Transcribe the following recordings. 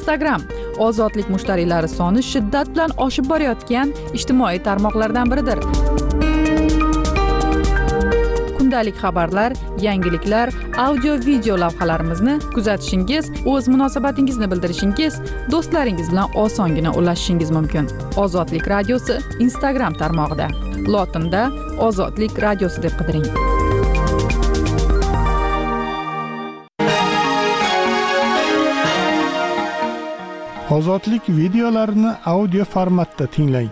instagram. Ozodlik mushtariylari soni shiddat bilan oshib borayotgan ijtimoiy tarmoqlardan biridir. Kundalik xabarlar yangiliklar audio video lavhalarimizni kuzatishingiz o'z munosabatingizni bildirishingiz do'stlaringiz bilan osongina ulashishingiz mumkin. Ozodlik radiosi instagram tarmog'ida. Lotinda ozodlik radiosi deb qidiring. Ozodlik videolarini audio formatda tinglang.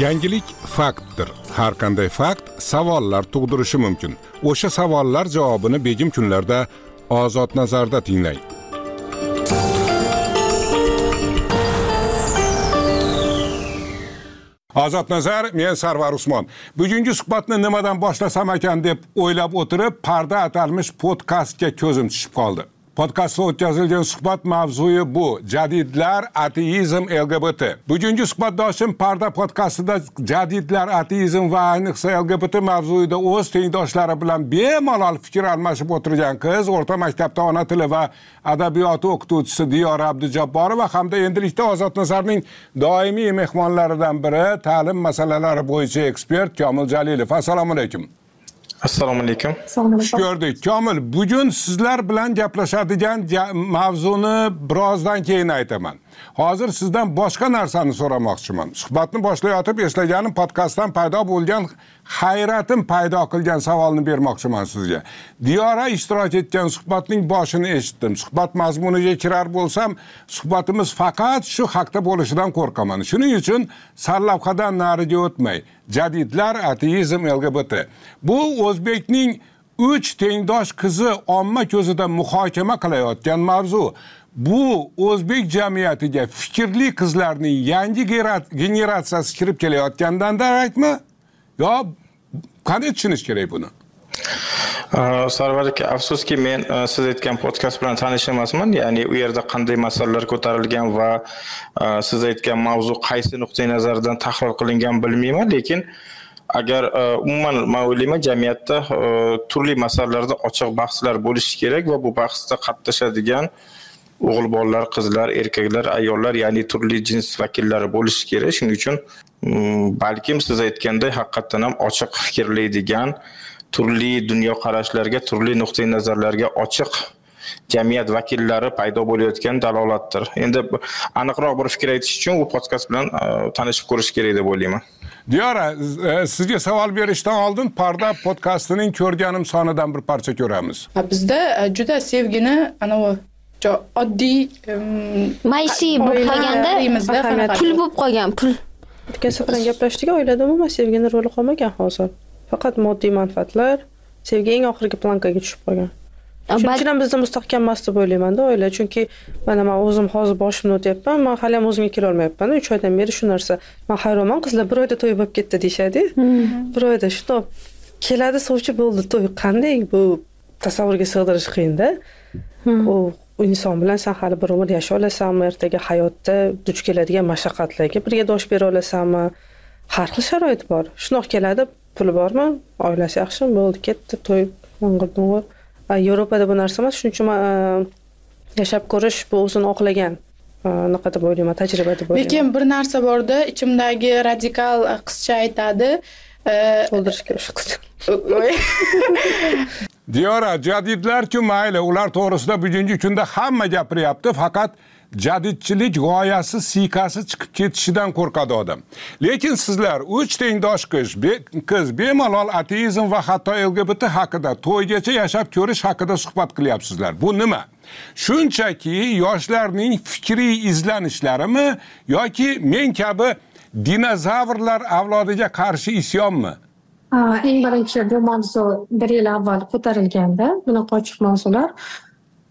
Yangilik faktdir. Har qanday fakt savollar tug'dirishi mumkin. O'sha savollar javobini begim kunlarda ozod nazarda tinglang. Ozod nazar men sarvar usmon. Bugungi suhbatni nimadan boshlasam ekan deb o'ylab o'tirib parda atalmish podkastga ko'zim tushib qoldi. Podkastda o'tkazilgan suhbat mavzui bu. Jadidlar ateizm lgbt bugungi suhbatdoshim parda podkastida jadidlar ateizm va ayniqsa lgbt mavzuida o'z tengdoshlari bilan bemalol fikr almashib o'tirgan qiz o'rta maktabda ona tili va adabiyoti o'qituvchisi diyora abdujabborova hamda endilikda ozod nazarning doimiy mehmonlaridan biri ta'lim masalalari bo'yicha ekspert komil jalilov. Assalomu alaykum. Assalomu alaykum. Xush ko'rdik komil bugun sizlar bilan gaplashadigan mavzuni birozdan keyin aytaman. Hozir sizdan boshqa narsani so'ramoqchiman. Suhbatni boshlayotib eslaganim podkastdan paydo bo'lgan hayratim paydo qilgan savolni bermoqchiman sizga. Diyora ishtirok etgan suhbatning boshini eshitdim. Suhbat mazmuniga kirar bo'lsam suhbatimiz faqat shu haqda bo'lishidan qo'rqaman. Shuning uchun sarlavhadan nariga o'tmay jadidlar ateizm lgbt bu o'zbekning uch tengdosh qizi omma ko'zida muhokama qilayotgan mavzu. Bu o'zbek jamiyatiga fikrli qizlarning yangi generatsiyasi kirib kelayotgandan darakmi? Yo qanday tushunish kerak buni? Sarvar aka afsuski men siz aytgan podkast bilan tanish emasman. Ya'ni u yerda qanday masalalar ko'tarilgan va siz aytgan mavzu qaysi nuqtai nazardan tahlil qilingan bilmayman. Lekin agar umuman man o'ylayman jamiyatda turli masalalarda ochiq bahslar bo'lishi kerak va bu bahsda qatnashadigan o'g'il bolalar qizlar erkaklar ayollar ya'ni turli jins vakillari bo'lishi kerak. Shuning uchun balkim siz aytganday haqiqatdan ham ochiq fikrlaydigan turli dunyoqarashlarga turli nuqtai nazarlarga ochiq jamiyat vakillari paydo bo'layotgan dalolatdir. Endi aniqroq bir fikr aytish uchun bu podkast bilan e, tanishib ko'rish kerak deb o'ylayman. Diyora e, sizga savol berishdan oldin parda podkastining ko'rganim sonidan bir parcha ko'ramiz. Bizda e, juda sevgini anavi oddiy maishiy bo'lib qolganda pul bo'lib qolgan pul akasi bilan gaplashdik oilada umuman sevgini roli qolmagan hozir. Faqat moddiy manfaatlar sevgi eng oxirgi plankaga tushib qolgan. Shuning uchun ham bizda mustahkam emas deb o'ylaymanda oila. Chunki mana man o'zim hozir boshimdan o'tyapman man hali ham o'zimga kelolmayapman uch oydan beri shu narsa. Man hayronman qizlar bir oyda to'y bo'lib ketdi deyishadi. Bir oyda shundoq keladi sovchi bo'ldi. To'y qanday bu tasavvurga sig'dirish qiyinda. U inson bilan san hali bir umr yashay olasanmi? Ertaga hayotda duch keladigan mashaqqatlarga birga dosh bera olasanmi? Har xil sharoit bor. Shundoq keladi puli bormi? Oilasi yaxshimi bo'ldi ketdi to'y yevropada bu narsa emas shuning uchun man yashab ko'rish bu o'zini oqlagan. Anaqa deb o'ylayman tajriba deb o'ylayman. Lekin bir narsa borda ichimdagi radikal qizcha aytadi. To'ldirishga diyora jadidlarku mayli ular to'g'risida bugungi kunda hamma gapiryapti faqat jadidchilik g'oyasi siykasi chiqib ketishidan qo'rqadi odam. Lekin sizlar uch tengdosh qiz qiz bemalol ateizm va hatto lgbt haqida to'ygacha yashab ko'rish haqida suhbat qilyapsizlar. Bu nima? Shunchaki yoshlarning fikriy izlanishlarimi yoki men kabi dinozavrlar avlodiga qarshi isyonmi? Eng birinchi bu mavzu bir yil avval ko'tarilganda bunaqa ochiq mavzular.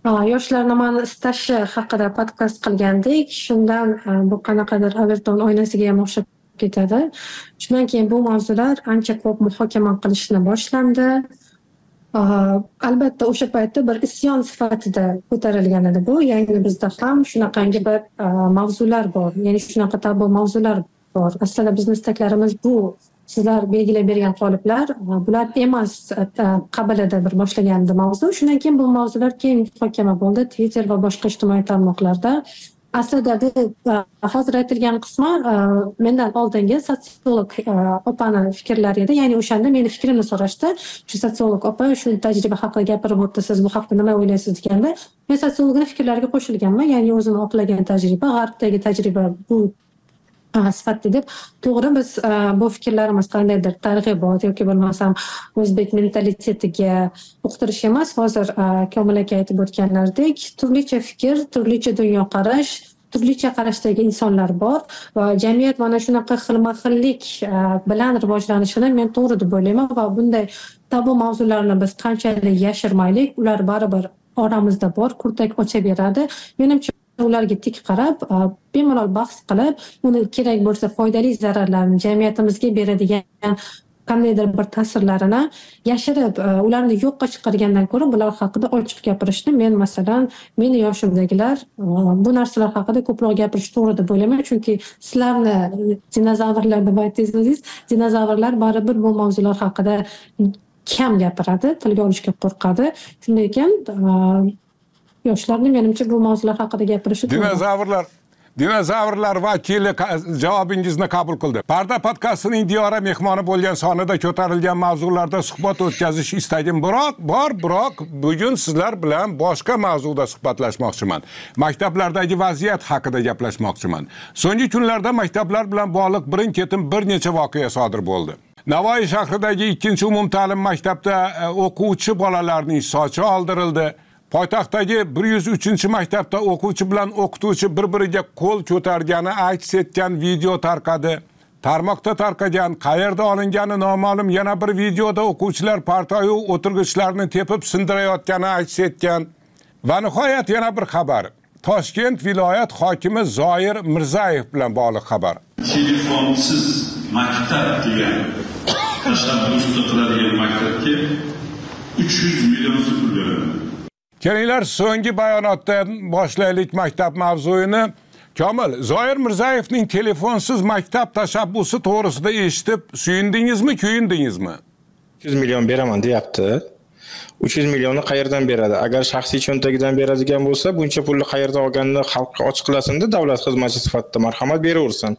Yoshlar nimani istashi haqida podkast qilgandik. Shundan e, bu qanaqadir averton oynasiga ham o'xshab ketadi. Shundan keyin bu mavzular ancha ko'p muhokama qilishni boshlandi. Albatta o'sha paytda bir isyon sifatida ko'tarilgan edi bu. Ya'ni bizda ham shunaqangi bir e, mavzular bor. Ya'ni shunaqa tabu mavzular bor. Aslida bizni istaklarimiz bu sizlar belgilab bergan qoliplar e, bular emas e, qabilida bir boshlagandi mavzu. Shundan keyin bu mavzular keyin muhokama bo'ldi twitter va boshqa ijtimoiy tarmoqlarda. Aslida e, hozir aytilgan qismi mendan oldingi sotsiolog opani fikrlari edi. Ya'ni o'shanda meni fikrimni so'rashdi. Shu sotsiolog opa shu tajriba haqida gapirib o'tdi siz bu haqida nima o'ylaysiz deganda men sotsiologni fikrlariga qo'shilganman ya'ni o'zini oqlagan tajriba g'arbdagi tajriba bu sifatli deb to'g'ri biz e, bu fikrlarimiz qandaydir? Targ'ibot yoki bo'lmasam o'zbek mentalitetiga uqtirish emas. Hozir e, komil aka aytib o'tganlaridek turlicha fikr turlicha dunyoqarash turlicha qarashdagi insonlar bor va jamiyat mana shunaqa xilma xillik e, bilan rivojlanishini men to'g'ri deb o'ylayman va bunday tabu mavzularni biz qanchalik yashirmaylik ular baribir oramizda bor kurtak ochaveradi. Menimcha ularga tik qarab e, bemalol bahs qilib uni kerak bo'lsa foydali zararlarini jamiyatimizga beradigan qandaydir bir ta'sirlarini yashirib e, ularni yo'qqa chiqargandan ko'ra bular haqida ochiq gapirishni men masalan meni yoshimdagilar e, bu narsalar haqida ko'proq gapirish to'g'ri deb o'ylayman. Chunki sizlarni dinozavrlar deb aytdingiz dinozavrlar baribir bu mavzular haqida kam gapiradi tilga olishga qo'rqadi. Shunday ekan yoshlarni menimcha bu mavzular haqida gapirishi dinozavrlar dinozavrlar vakili javobingizni qabul qildi. Parda podkastining diyora mehmoni bo'lgan sonida ko'tarilgan mavzularda suhbat o'tkazish istagim biroq bor biroq bugun sizlar bilan boshqa mavzuda suhbatlashmoqchiman. Maktablardagi vaziyat haqida gaplashmoqchiman. So'nggi kunlarda maktablar bilan bog'liq birin ketin bir necha voqea sodir bo'ldi. Navoiy shahridagi ikkinchi umumta'lim maktabda e, o'quvchi bolalarning sochi oldirildi. Poytaxtdagi bir yuz uchinchi maktabda o'quvchi bilan o'qituvchi bir biriga qo'l ko'targani aks etgan video tarqadi. Tarmoqda tarqagan qayerda olingani noma'lum yana bir videoda o'quvchilar partayu o'tirg'ichlarni tepib sindirayotgani aks etgan. Va nihoyat yana bir xabar. Toshkent viloyat hokimi zoir mirzayev bilan bog'liq xabar. Telefonsiz maktab degan tashabbusni qiladigan maktabga uch yuz million so'm pul beradi kelinglar so'nggi bayonotdan boshlaylik maktab mavzuyini. Komil zoir mirzayevning telefonsiz maktab tashabbusi to'g'risida eshitib suyundingizmi kuyundingizmi? Uch yuz million beraman deyapti. Uch yuz millionni qayerdan beradi? Agar shaxsiy cho'ntagidan beradigan bo'lsa buncha pulni qayerdan olganini xalqqa ochiqlasinda davlat xizmatchi sifatida marhamat beraversin.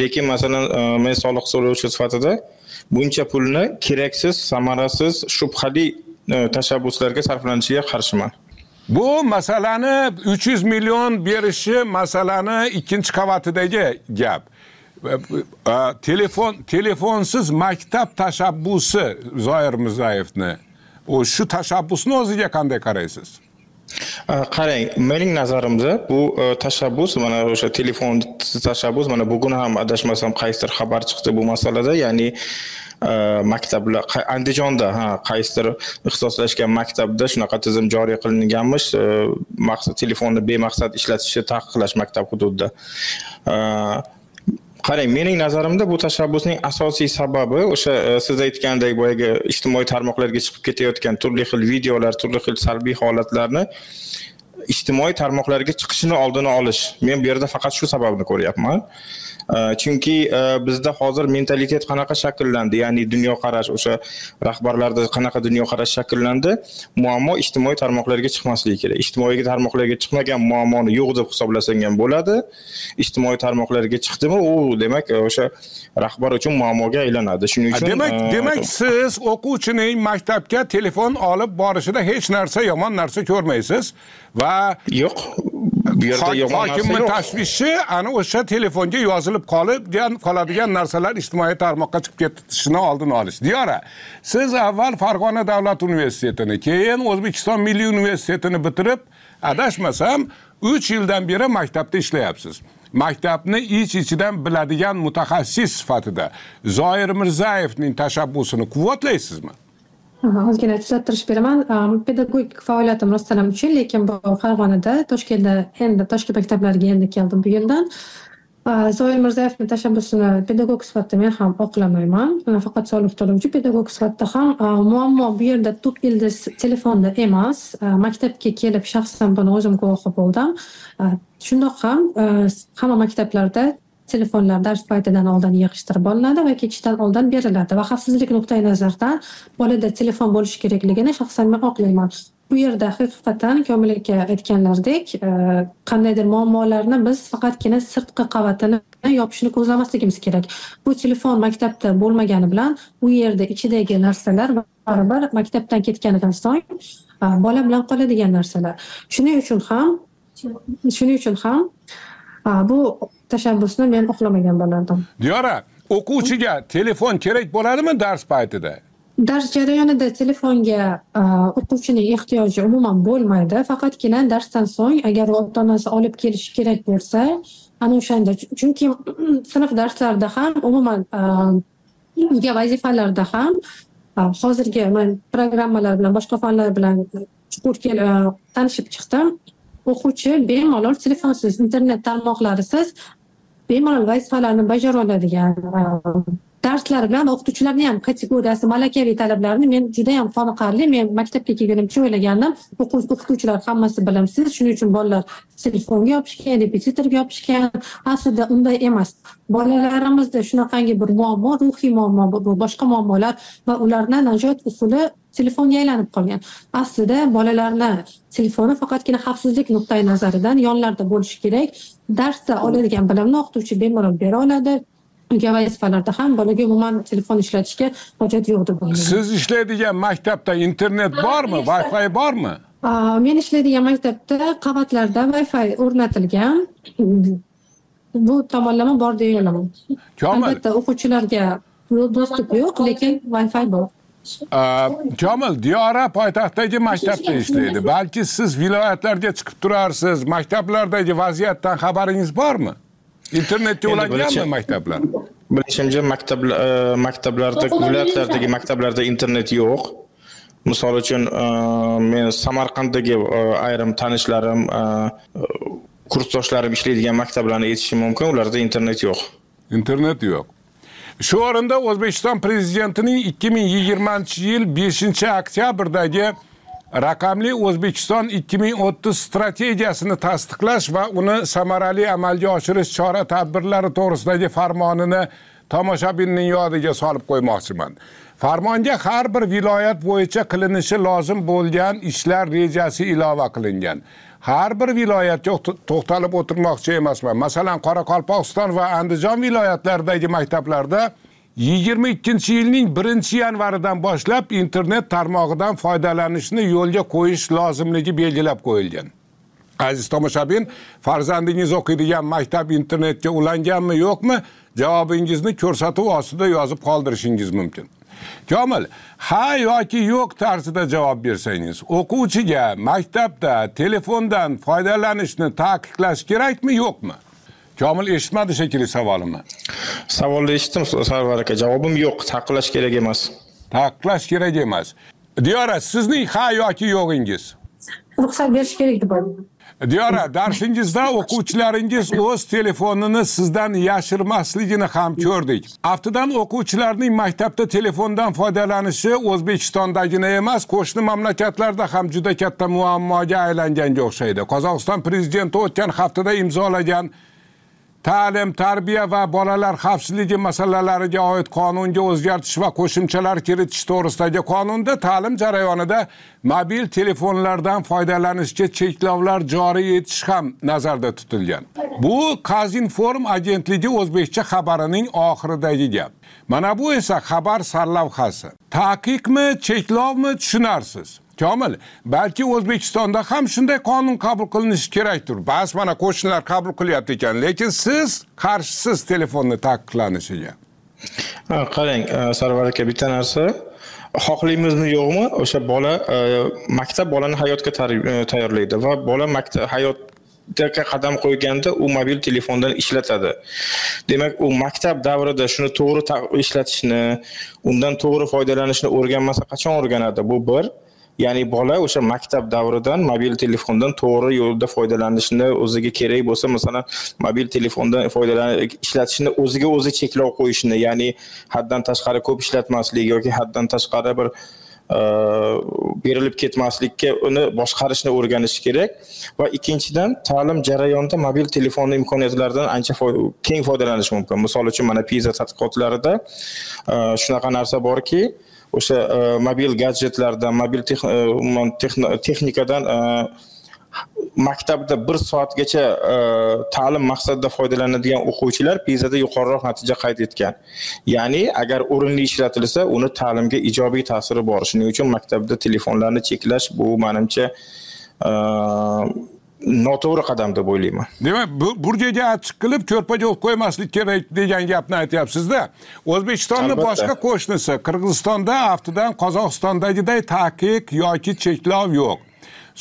Lekin masalan e, men soliq to'lovchi sifatida buncha pulni keraksiz samarasiz shubhali tashabbuslarga sarflanishiga qarshiman. Bu masalani uch yuz million berishi masalani ikkinchi qavatidagi gap. E, e, telefon telefonsiz maktab tashabbusi zoir mirzayevni u shu tashabbusni o'ziga qanday qaraysiz? Qarang mening nazarimda bu tashabbus mana o'sha telefon tashabbus mana bugun ham adashmasam qaysidir xabar chiqdi bu masalada ya'ni Э, maktablar andijonda ha qaysidir ixtisoslashgan maktabda shunaqa tizim joriy qilinganmish e, maqsad telefonni bemaqsad ishlatishni taqiqlash maktab hududida. Э, qarang mening nazarimda bu tashabbusning asosiy sababi o'sha e, siz aytgandek boyagi ijtimoiy tarmoqlarga chiqib ketayotgan turli xil videolar turli xil salbiy holatlarni ijtimoiy tarmoqlarga chiqishini oldini olish. Men bu yerda faqat shu sababni ko'ryapman. Chunki bizda hozir mentalitet qanaqa shakllandi ya'ni dunyoqarash o'sha rahbarlarda qanaqa dunyoqarash shakllandi muammo ijtimoiy tarmoqlarga chiqmasligi kerak ijtimoiy tarmoqlarga chiqmagan muammoni yo'q deb hisoblasang ham bo'ladi ijtimoiy tarmoqlarga chiqdimi u demak o'sha rahbar uchun muammoga aylanadi shuning uchun demak demak siz o'quvchining maktabga telefon olib borishida hech narsa yomon narsa ko'rmaysiz va yo'q bu yerda yomon hokimni tashvishi ana o'sha telefonga yozilib qolib qoladigan narsalar ijtimoiy tarmoqqa chiqib ketishini oldini olish. Diyora siz avval farg'ona davlat universitetini keyin o'zbekiston milliy universitetini bitirib adashmasam uch yildan beri maktabda ishlayapsiz. Maktabni ich ichidan biladigan mutaxassis sifatida zoir mirzayevning tashabbusini quvvatlaysizmi ozgina tuzattirish beraman. Pedagogik faoliyatim rostdan ham uch yil lekin bu farg'onada toshkentda endi toshkent maktablariga endi keldim bugundan zoir mirzayevni tashabbusini pedagog sifatida men ham oqlamayman. Faqat soliq to'lovchi pedagog sifatida ham muammo bu yerda tub ildiz telefonda emas. Maktabga kelib shaxsan buni o'zim guvohi bo'ldim shundoq ham hamma maktablarda telefonlar dars paytidan oldin yig'ishtirib olinadi va ketishdan oldin beriladi. Va xavfsizlik nuqtai nazaridan bolada telefon bo'lishi kerakligini shaxsan men oqlayman. Bu yerda haqiqatdan komil aka aytganlaridek e, qandaydir muammolarni biz faqatgina sirtqi qavatini yopishni ko'zlamasligimiz kerak. Bu telefon maktabda bo'lmagani bilan u yerda ichidagi narsalar baribir maktabdan ketganidan so'ng e, bola bilan qoladigan narsalar. Shuning uchun ham shuning uchun ham e, bu tashabbusni men oqlamagan bo'lardim. Diyora o'quvchiga telefon kerak bo'ladimi dars paytida? Dars jarayonida telefonga o'quvchining ehtiyoji umuman bo'lmaydi. Faqatgina darsdan so'ng agar ota onasi olib kelishi kerak bo'lsa ana o'shanda. Chunki sinf darslarida ham umuman uyga vazifalarda ham hozirgi man programmalar bilan boshqa fanlar bilan chuqur tanishib chiqdim o'quvchi bemalol telefonsiz internet tarmoqlarisiz bemalol vazifalarni bajara oladigan darslar bilan o'qituvchilarni ham kategoriyasi malakaviy talablarini men juda yam qoniqarli men maktabga kelgunimcha o'ylagandim. O'qituvchilar hammasi bilimsiz shuning uchun bolalar telefonga yopishgan repetitorga yopishgan. Aslida unday emas. Bolalarimizda shunaqangi bir muammo ruhiy muammo boshqa muammolar va ularni najot usuli telefonga aylanib qolgan. Aslida bolalarni telefoni faqatgina xavfsizlik nuqtai nazaridan yonlarida bo'lishi kerak. Darsda oladigan bilimni o'qituvchi bemalol bera oladi. Uyga vazifalarda ham bolaga umuman telefon ishlatishga hojat yo'q deb o'ylayman. Siz ishlaydigan maktabda internet bormi? Wi fi bormi? Men ishlaydigan maktabda qavatlarda wi fi o'rnatilgan. Bu tomonlama bor deya olaman komil. Albatta o'quvchilarga dostуп yo'q lekin wi fi bor komil diyora poytaxtdagi maktabda ishlaydi. Balki siz viloyatlarga chiqib turarsiz maktablardagi vaziyatdan xabaringiz bormi internetga ulanganmi maktablar? Bilishimcha maktab e, maktablarda viloyatlardagi maktablarda internet yo'q. Misol uchun e, men samarqanddagi e, ayrim tanishlarim kursdoshlarim ishlaydigan maktablarni aytishim mumkin ularda internet yo'q. Internet yo'q. Shu o'rinda o'zbekiston prezidentining ikki ming yigirmanchi yil beshinchi oktyabrdagi raqamli o'zbekiston 2030 strategiyasini tasdiqlash va uni samarali amalga oshirish chora tadbirlari to'g'risidagi farmonini tomoshabinning yodiga solib qo'ymoqchiman. Farmonga har bir viloyat bo'yicha qilinishi lozim bo'lgan ishlar rejasi ilova qilingan. Har bir viloyatga to'xtalib o'tirmoqchi emasman. Masalan qoraqalpog'iston va andijon viloyatlaridagi maktablarda yigirma ikkinchi yilning birinchi yanvaridan boshlab internet tarmog'idan foydalanishni yo'lga qo'yish lozimligi belgilab qo'yilgan. Aziz tomoshabin farzandingiz o'qiydigan maktab internetga ulanganmi yo'qmi? Javobingizni ko'rsatuv ostida yozib qoldirishingiz mumkin. Komil ha yoki yo'q tarzida javob bersangiz o'quvchiga maktabda telefondan foydalanishni taqiqlash kerakmi yo'qmi? Komil eshitmadi shekilli savolimni. Savolni eshitdim sarvar aka javobim yo'q taqiqlash kerak emas. Taqiqlash kerak emas. Diyora sizning ha yoki yo'g'ingiz? Ruxsat berish kerak deb o'ylayman. Diyora darsingizda o'quvchilaringiz o'z telefonini sizdan yashirmasligini ham ko'rdik. Aftidan o'quvchilarning maktabda telefondan foydalanishi o'zbekistondagina emas qo'shni mamlakatlarda ham juda katta muammoga aylanganga o'xshaydi. Qozog'iston prezidenti o'tgan haftada imzolagan ta'lim tarbiya va bolalar xavfsizligi masalalariga oid qonunga o'zgartish va qo'shimchalar kiritish to'g'risidagi qonunda ta'lim jarayonida mobil telefonlardan foydalanishga cheklovlar joriy etish ham nazarda tutilgan. Bu qazinform agentligi o'zbekcha xabarining oxiridagi gap. Mana bu esa xabar sarlavhasi. Taqiqmi cheklovmi tushunarsiz. Komil balki o'zbekistonda ham shunday qonun qabul qilinishi kerakdir. Bas mana qo'shnilar qabul qilyapti ekan lekin siz qarshisiz telefonni taqiqlanishiga qarang e, sarvar aka bitta narsa. Xohlaymizmi yo'qmi? O'sha bola e, maktab bolani hayotga e, tayyorlaydi va bola maktab hayot qadam qo'yganda u mobil telefondan ishlatadi. Demak u maktab davrida shuni to'g'ri ishlatishni undan to'g'ri foydalanishni o'rganmasa qachon o'rganadi? Bu bir. Ya'ni bola o'sha maktab davridan mobil telefondan to'g'ri yo'lda foydalanishni o'ziga kerak bo'lsa masalan mobil telefondan foydalanib ishlatishni o'ziga o'zi cheklov qo'yishni ya'ni haddan tashqari ko'p ishlatmaslik yoki haddan tashqari bir e, berilib ketmaslikka uni boshqarishni o'rganish kerak. Va ikkinchidan ta'lim jarayonida mobil telefonni imkoniyatlaridan ancha keng foydalanish mumkin. Misol uchun mana piza tadqiqotlarida e, shunaqa narsa borki o'sha e, mobil gadjetlardan mobil e, umuman texnikadan e, maktabda bir soatgacha ta'lim maqsadida foydalanadigan o'quvchilar pizada yuqoriroq natija qayd etgan. Ya'ni agar o'rinli ishlatilsa uni ta'limga ijobiy ta'siri bor. Shuning uchun maktabda telefonlarni cheklash bu manimcha noto'g'ri qadam deb o'ylayman. Demak burgaga achchiq qilib ko'rpaga o'q qo'ymaslik kerak degan gapni aytyapsizda. O'zbekistonni boshqa qo'shnisi qirg'izistonda aftidan qozog'istondagiday taqiq yoki cheklov yo'q.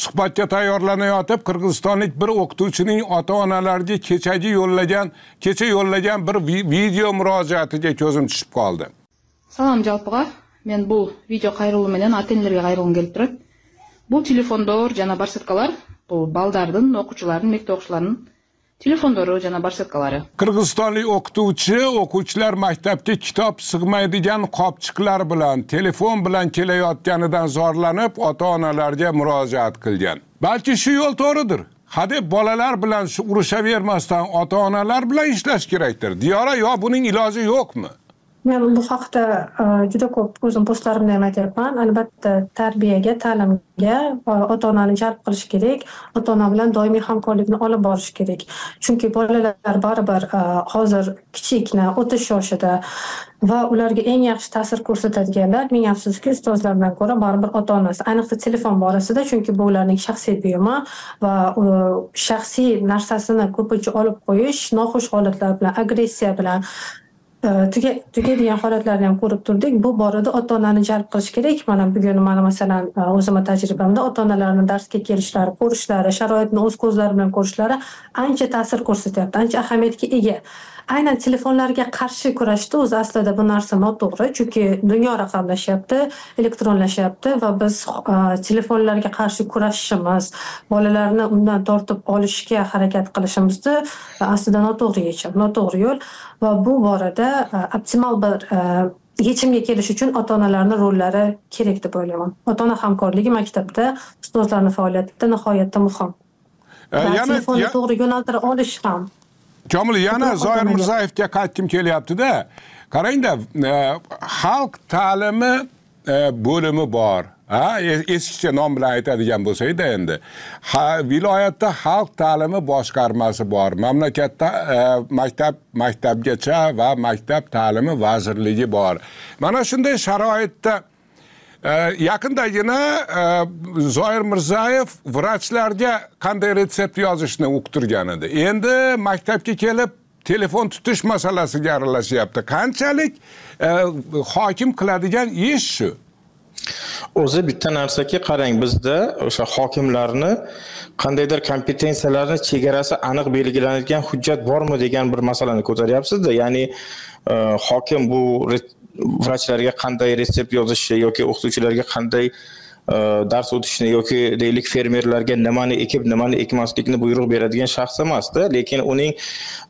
Suhbatga tayyorlanayotib qirg'izistonlik bir o'qituvchining ota onalariga kechagi yo'llagan kecha yo'llagan bir video murojaatiga ko'zim tushib qoldi. Salom жалпыға men bu video кайрылуу менен ата энелерге кайрылгым келип турат бул телефондор жана барсеткалар бул балдардын окуучулардын мектеп окуучуларынын telefondori jana barsetkалары qirg'izistonlik o'qituvchi o'quvchilar maktabga kitob sig'maydigan qopchiqlar bilan telefon bilan kelayotganidan zorlanib ota onalarga murojaat qilgan. Balki shu yo'l to'g'ridir. Hadeb bolalar bilan urushavermasdan ota onalar bilan ishlash kerakdir. Diyora yo buning iloji yo'qmi? Men bu haqda e, juda ko'p o'zim postlarimda ham aytyapman. Albatta tarbiyaga ta'limga e, ota onani jalb qilish kerak. Ota ona bilan doimiy hamkorlikni olib borish kerak. Chunki bolalar baribir e, hozir kichikna o'tish yoshida va ularga eng yaxshi ta'sir ko'rsatadiganlar ming afsuski ustozlardan ko'ra baribir ota onasi ayniqsa telefon borasida chunki bu ularning shaxsiy buyumi va shaxsiy narsasini ko'pincha olib qo'yish noxush holatlar bilan agressiya bilan tugaydigan holatlarni ham ko'rib turdik bu borada ota onani jalb qilish kerak mana bugun mana masalan o'zimni tajribamda ota onalarni darsga kelishlari ko'rishlari sharoitni o'z ko'zlari bilan ko'rishlari ancha ta'sir ko'rsatyapti ancha ahamiyatga ega aynan telefonlarga qarshi kurashda o'zi aslida bu narsa noto'g'ri chunki dunyo raqamlashyapti elektronlashyapti va biz telefonlarga qarshi kurashishimiz bolalarni undan tortib olishga harakat qilishimizni aslida noto'g'ri yechim noto'g'ri yo'l va bu borada e, optimal bir e, yechimga kelish uchun ota onalarni rollari kerak deb o'ylayman. Ota ona hamkorligi maktabda ustozlarni faoliyatida nihoyatda muhim. Yana telefonni to'g'ri yo'naltira olish ham komil yana zoir mirzayevga qaytgim kelyaptida. Qarangda e, xalq ta'limi e, bo'limi bor ha eskicha nom bilan aytadigan bo'lsakda endi. Ha viloyatda xalq ta'limi boshqarmasi bor. Mamlakatda e, maktab maktabgacha va maktab ta'limi vazirligi bor. Mana shunday sharoitda e, yaqindagina e, zoir mirzayev vrachlarga qanday retsept yozishni uqtirgan edi. Endi maktabga kelib telefon tutish masalasiga aralashyapti qanchalik e, hokim qiladigan ish shu? O'zi bitta narsaki qarang bizda o'sha hokimlarni qandaydir kompetensiyalarni chegarasi aniq belgilanadigan hujjat bormi degan bir masalani ko'taryapsizda ya'ni e, hokim bu vrachlarga qanday retsept yozishi yoki o'qituvchilarga qanday dars o'tishni yoki deylik fermerlarga nimani ekib nimani ekmaslikni buyruq beradigan shaxs emasda lekin uning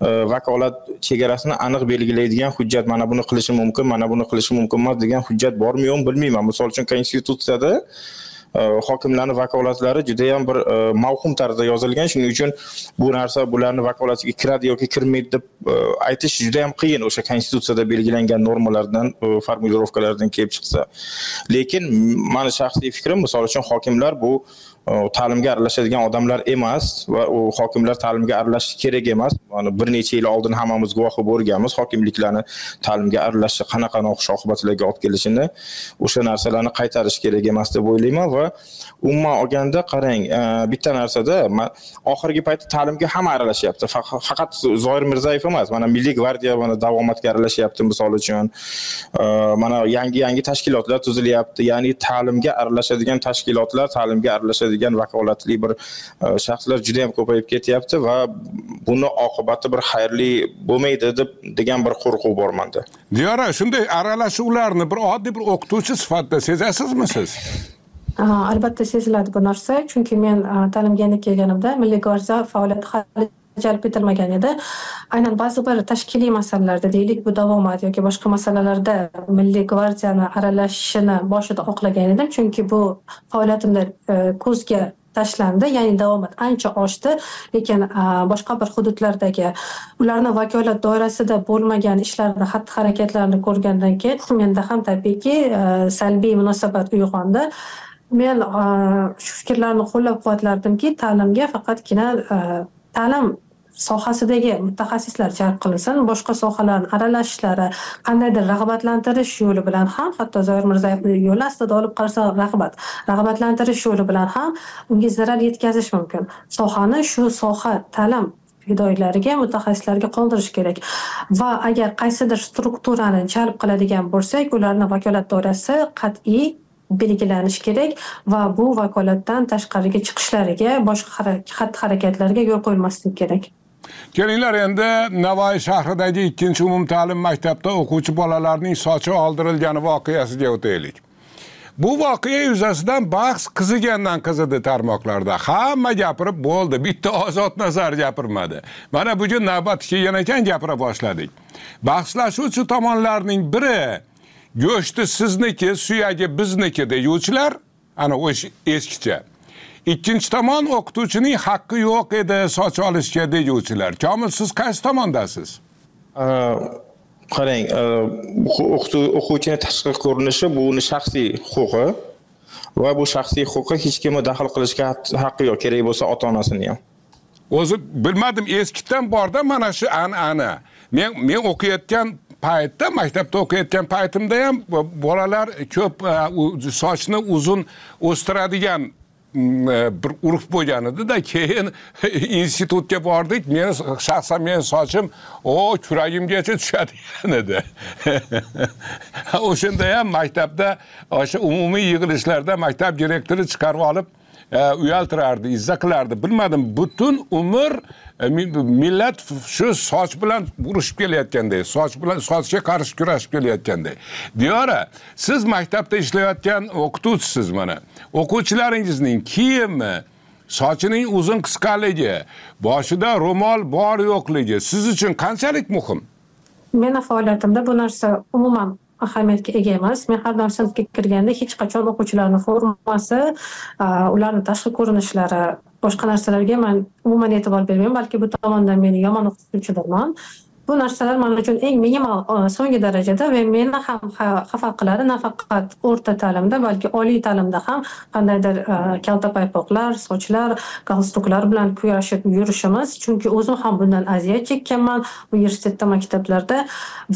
e, vakolat chegarasini aniq belgilaydigan hujjat mana buni qilishi mumkin mana buni qilishi mumkin emas degan hujjat bormi yo'qmi bilmayman. Misol uchun konstitutsiyada Э, hokimlarni vakolatlari judayam bir э, mavhum tarzda yozilgan shuning uchun bu narsa bularni vakolatiga kiradi yoki kirmaydi deb aytish aytish judayam qiyin o'sha konstitutsiyada belgilangan normalardan formulirovkalardan kelib chiqsa. Lekin mani shaxsiy fikrim misol uchun hokimlar bu ta'limga aralashadigan odamlar emas va u hokimlar ta'limga aralashishi kerak emas. Mana bir necha yil oldin hammamiz guvohi bo'lganmiz hokimliklarni ta'limga aralashishi qanaqa noxush oqibatlarga olib kelishini o'sha narsalarni qaytarish kerak emas deb o'ylayman va umuman olganda qarang e, bitta narsada oxirgi paytda ta'limga hamma aralashyapti. Faqat zoir mirzayev emas mana milliy gvardiya mana davomatga aralashyapti misol uchun. E, mana yangi yangi tashkilotlar tuzilyapti ya'ni ta'limga aralashadigan tashkilotlar ta'limga aralashadigan vakolatli bir e, shaxslar juda yam ko'payib ketyapti va buni oqibati bir xayrli bo'lmaydi deb degan bir qo'rquv bor manda. Diyora shunday aralashuvlarni bir oddiy bir o'qituvchi sifatida sezasizmi siz? Albatta seziladi bu narsa chunki men ta'limga kelganimda milliy gvardiya faoliyati hali jalb etilmagan edi. Aynan ba'zi bir tashkiliy masalalarda deylik bu davomat yoki boshqa masalalarda milliy gvardiyani aralashishini boshida xohlagan edim. Chunki bu faoliyatimda e, ko'zga tashlandi ya'ni davomat ancha oshdi. Lekin boshqa bir hududlardagi ularni vakolat doirasida bo'lmagan ishlarni xatti harakatlarini ko'rgandan keyin menda ham tabiiyki e, salbiy munosabat uyg'ondi. Men e, shu fikrlarni qo'llab quvvatlardimki ta'limga faqatgina e, ta'lim sohasidagi mutaxassislar jalb qilinsin boshqa sohalarni aralashishlari qandaydir rag'batlantirish yo'li bilan ham hatto zoir mirzayevni yo'li aslida olib qarasa rag'bat rag'batlantirish yo'li bilan ham unga zarar yetkazish mumkin. Sohani shu soha ta'lim fidoyilariga mutaxassislarga qoldirish kerak. Va agar qaysidir strukturani jalb qiladigan bo'lsak ularni vakolat doirasi qat'iy belgilanishi kerak va bu vakolatdan tashqariga chiqishlariga boshqa xatti harakatlarga yo'l qo'yilmasligi kerak. Kelinglar endi navoiy shahridagi ikkinchi umumta'lim maktabda o'quvchi bolalarning sochi oldirilgani voqeasiga o'taylik. Bu voqea yuzasidan bahs qizigandan qizidi tarmoqlarda. Hamma gapirib bo'ldi bitta ozod nazar gapirmadi. Mana bugun navbat kelgan ekan gapira boshladik. Bahslashuvchi tomonlarning biri go'shti sizniki suyagi bizniki deyuvchilar ana o'sha eskicha. Ikkinchi tomon o'qituvchining haqqi yo'q edi soch olishga deguvchilar komil siz qaysi tomondasiz? Qarang o'quvchini tashqi ko'rinishi bu uni shaxsiy huquqi va bu shaxsiy huquqqa hech kimni daxl qilishga haqqi yo'q. Kerak bo'lsa ota onasini ham. O'zi bilmadim eskidan borda mana shu an'ana. Men men o'qiyotgan paytda maktabda o'qiyotgan paytimda ham bolalar ko'p e, sochni uzun o'stiradigan mm, e, bir urf bo'lgan edida. Keyin institutga bordik. Meni shaxsan meni sochim o kuragimgacha tushadigan edi. O'shanda ham maktabda o'sha umumiy yig'ilishlarda maktab direktori chiqarib olib Э, uyaltirardi izza qilardi bilmadim butun umr e, millat shu soch bilan urushib kelayotganday soch bilan sochga qarshi kurashib kelayotganday. Diyora siz maktabda ishlayotgan o'qituvchisiz mana. O'quvchilaringizning kiyimi sochining uzun qisqaligi boshida ro'mol bor yo'qligi siz uchun qanchalik muhim? Meni faoliyatimda bu narsa umuman ahamiyatga ega emas. Men har doim sinfga kirganda hech qachon o'quvchilarni formasi ularni tashqi ko'rinishlari boshqa narsalarga man umuman e'tibor bermayman balki bu tomondan men yomon o'qituvchidirman bu narsalar man uchun eng minimal e, so'nggi darajada va meni ham xafa qiladi nafaqat o'rta ta'limda balki oliy ta'limda ham qandaydir e, kalta paypoqlar sochlar galstuklar bilan kurashib yurishimiz. Chunki o'zim ham bundan aziyat chekkanman universitetda maktablarda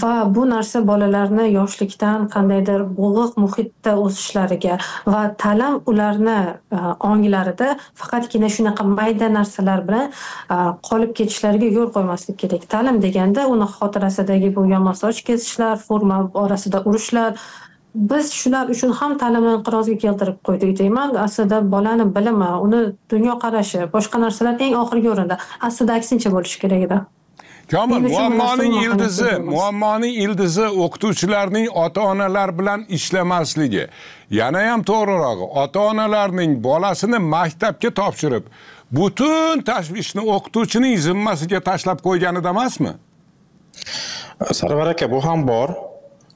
va bu narsa bolalarni yoshlikdan qandaydir bo'g'iq muhitda o'sishlariga va ta'lim ularni e, onglarida faqatgina shunaqa mayda narsalar bilan qolib ketishlariga yo'l qo'ymaslik kerak. Ta'lim deganda uni xotirasidagi bu yomon soch kesishlar forma orasida urushlar. Biz shular uchun ham ta'limni inqirozga keltirib qo'ydik deyman. Aslida bolani bilimi uni dunyoqarashi boshqa narsalar eng oxirgi o'rinda. Aslida aksincha bo'lishi kerak edi. Komil muammoning ildizi muammoning ildizi o'qituvchilarning ota onalar bilan ishlamasligi. Yana ham to'g'rirog'i ota onalarning bolasini maktabga topshirib butun tashvishni o'qituvchining zimmasiga tashlab qo'yganida emasmi sarvar aka bu ham bor.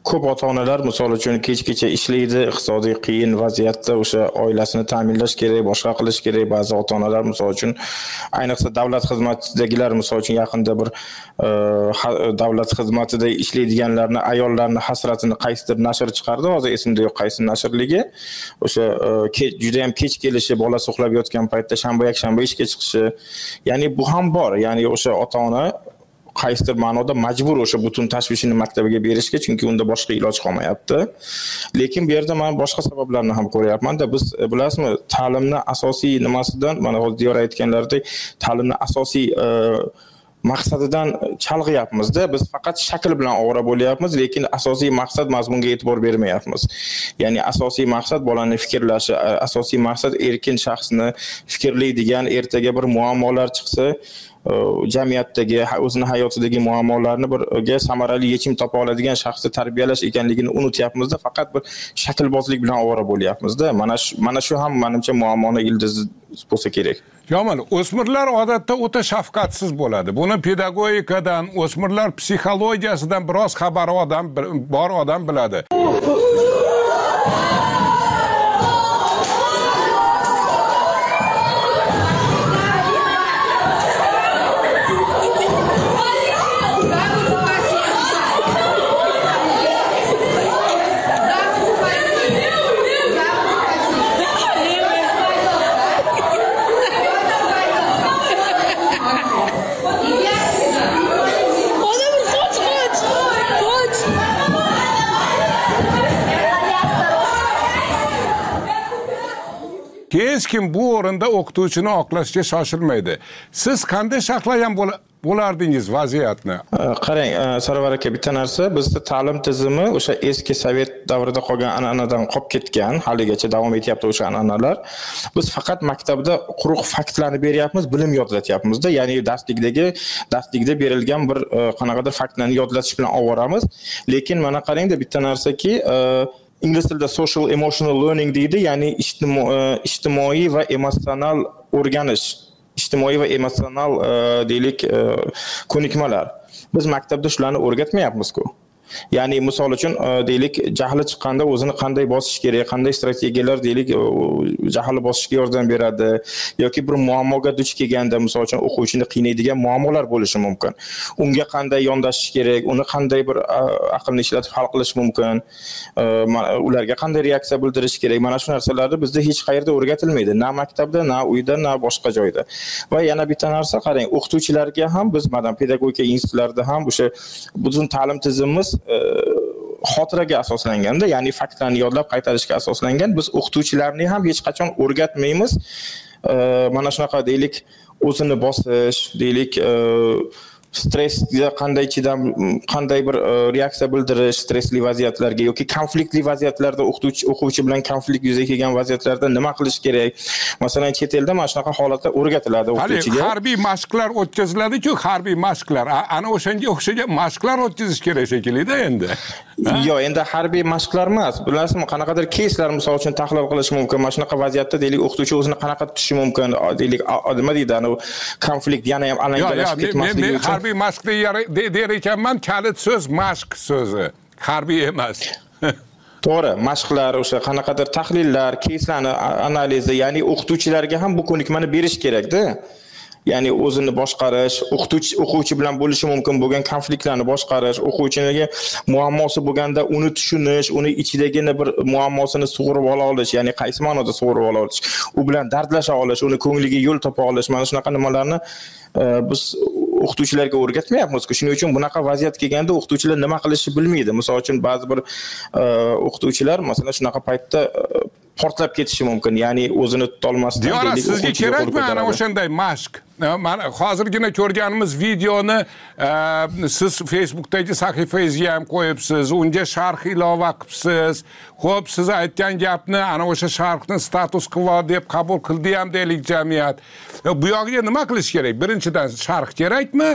Ko'p ota onalar misol uchun kechgacha ishlaydi iqtisodiy qiyin vaziyatda o'sha oilasini ta'minlash kerak boshqa qilish kerak. Ba'zi ota onalar misol uchun ayniqsa davlat xizmatidagilar misol uchun yaqinda bir e, davlat xizmatida ishlaydiganlarni ayollarni hasratini qaysidir nashr chiqardi. Hozir esimda yo'q qaysi nashrligi. O'sha e, judayam juda kech kelishi bolasi uxlab yotgan paytda shanba yakshanba ishga chiqishi. Ya'ni bu ham bor. Ya'ni o'sha ota ona qaysidir ma'noda majbur o'sha butun tashvishini maktabiga berishga chunki unda boshqa iloj qolmayapti. Lekin bu yerda man boshqa sabablarni ham ko'ryapmanda biz e, bilasizmi ta'limni asosiy nimasidan mana hozir diyor aytganlaridek ta'limni asosiy e, maqsadidan chalg'iyapmizda biz faqat shakl bilan ovora bo'lyapmiz lekin asosiy maqsad mazmunga e'tibor bermayapmiz. Ya'ni asosiy maqsad bolani fikrlashi e, asosiy maqsad erkin shaxsni fikrlaydigan ertaga bir muammolar chiqsa jamiyatdagi o'zini hayotidagi muammolarni birga samarali yechim topa oladigan shaxsni tarbiyalash ekanligini unutyapmizda. Faqat bir shaklbozlik bilan ovora bo'lyapmizda. Mana shu mana shu ham manimcha muammoni ildizi bo'lsa kerak. Yomon o'smirlar odatda o'ta shafqatsiz bo'ladi. Buni pedagogikadan o'smirlar psixologiyasidan biroz xabari odam bor odam biladi hech kim bu o'rinda o'qituvchini oqlashga shoshilmaydi. Siz qanday saqlagan bo'lardingiz vaziyatni? Qarang sarvar aka bitta narsa. Bizni ta'lim tizimi o'sha eski sovet davrida qolgan an'anadan qolib ketgan haligacha davom etyapti o'sha an'analar. Biz faqat maktabda quruq faktlarni beryapmiz bilim yodlatyapmizda. Ya'ni darslikdagi darslikda berilgan bir qanaqadir faktlarni yodlatish bilan oboramiz lekin mana qarangda bitta narsaki e, ingliz tilida social emotional learning deydi ya'ni e, ijtimoiy va emotsional o'rganish ijtimoiy va emotsional e, deylik e, ko'nikmalar. Biz maktabda shularni o'rgatmayapmizku. Ya'ni misol uchun e, deylik jahli chiqqanda o'zini qanday bosish kerak qanday strategiyalar deylik e, jahli bosishga yordam beradi yoki bir muammoga duch kelganda misol uchun o'quvchini qiynaydigan muammolar bo'lishi mumkin. Unga qanday yondashish kerak uni qanday bir aqlni ishlatib hal qilish mumkin e, ularga qanday reaksiya bildirish kerak? Mana shu narsalarni bizda hech qayerda o'rgatilmaydi. Na maktabda na uyda na boshqa joyda. Va yana bitta narsa qarang o'qituvchilarga ham biz mana pedagogika institutlarida ham o'sha butun ta'lim tizimimiz xotiraga asoslanganda ya'ni faktlarni yodlab qaytarishga asoslangan biz o'qituvchilarni ham hech qachon o'rgatmaymiz. Mana shunaqa deylik o'zini bosish deylik e, stressga qanday chidam qanday bir e, reaksiya bildirish stressli vaziyatlarga yoki konfliktli vaziyatlarda o'qituvchi o'quvchi bilan konflikt yuzaga kelgan vaziyatlarda nima qilish kerak? Masalan chet elda mana shunaqa holatlar o'rgatiladi o'qituvchiga. harbiy mashqlar o'tkaziladiku harbiy mashqlar. Ana o'shanga o'xshagan mashqlar o'tkazish kerak shekillida endi. Yo'q endi harbiy mashqlar emas. Bilasizmi qanaqadir keyslar misol uchun tahlil qilish mumkin. Mana shunaqa vaziyatda deylik o'qituvchi o'zini qanaqa tutishi mumkin? Deylik nima deydi anavi? Konflikt yana ham alangalashib ketmasligi uchun harbiy mashq der ekanman kalit so'z mashq so'zi. Harbiy emas. To'g'ri mashqlar o'sha qanaqadir tahlillar keyslarni analizi ya'ni o'qituvchilarga ham bu ko'nikmani berish kerakda ya'ni o'zini boshqarish o'qituvchi o'quvchi bilan bo'lishi mumkin bo'lgan konfliktlarni boshqarish o'quvchiga muammosi bo'lganda uni tushunish uni ichidagini bir muammosini sug'urib ola olish ya'ni qaysi ma'noda sug'urib ola olish u bilan dardlasha olish uni ko'ngliga yo'l topa olish mana shunaqa nimalarni e, biz o'qituvchilarga o'rgatmayapmizku shuning uchun bunaqa vaziyat kelganda o'qituvchilar nima qilishni bilmaydi. Misol uchun ba'zi bir e, o'qituvchilar masalan shunaqa paytda e, portlab ketishi mumkin. Ya'ni o'zini tutolmasdan diyora sizga kerakmi ana o'shanday mashq? Mana hozirgina ko'rganimiz videoni siz facebookdagi sahifangizga ham qo'yibsiz unga sharh ilova qilibsiz ho'p siz aytgan gapni ana o'sha sharhni status quo deb qabul qildi ham deylik jamiyat. Bu yog'iga nima qilish kerak? Birinchidan sharh kerakmi?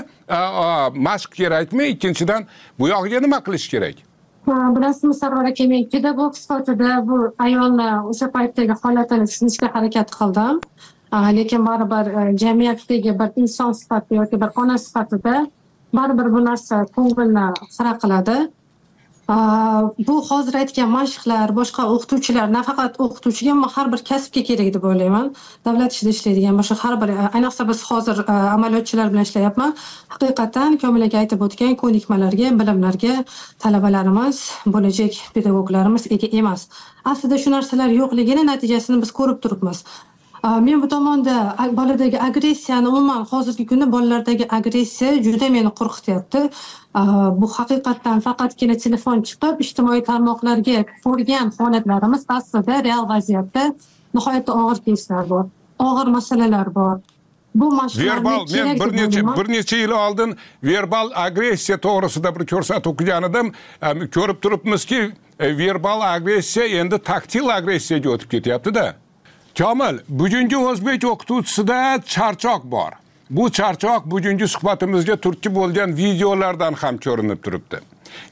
Mashq kerakmi? Ikkinchidan bu yog'iga nima qilish kerak bilasizmi sarvar aka men pedagog sifatida bu ayolni o'sha paytdagi holatini tushunishga harakat qildim lekin baribir jamiyatdagi bir inson sifatida yoki bir ona sifatida baribir bu narsa ko'ngilni xira qiladi bu hozir aytgan mashqlar boshqa o'qituvchilar nafaqat o'qituvchiga ammo har bir kasbga kerak deb o'ylayman. Davlat ishida ishlaydigan boshqa har bir e, ayniqsa biz hozir e, amaliyotchilar bilan ishlayapman. Haqiqatdan komil aka aytib o'tgan ko'nikmalarga bilimlarga talabalarimiz bo'lajak pedagoglarimiz ega emas. Aslida shu narsalar yo'qligini natijasini biz ko'rib turibmiz. Men bu tomonda boladagi agressiyani umuman hozirgi kunda bolalardagi agressiya juda meni qo'rqityapti. Bu haqiqatdan faqatgina telefon chiqib ijtimoiy tarmoqlarga ko'rgan holatlarimiz aslida real vaziyatda nihoyatda og'ir keyslar bor og'ir masalalar bor. Bu verbal men bir necha bir necha yil oldin verbal agressiya to'g'risida bir ko'rsatuv qilgan edim ko'rib turibmizki e, verbal agressiya endi taktil agressiyaga o'tib ketyaptida komil bugungi o'zbek o'qituvchisida charchoq bor. Bu charchoq bugungi suhbatimizga turtki bo'lgan videolardan ham ko'rinib turibdi.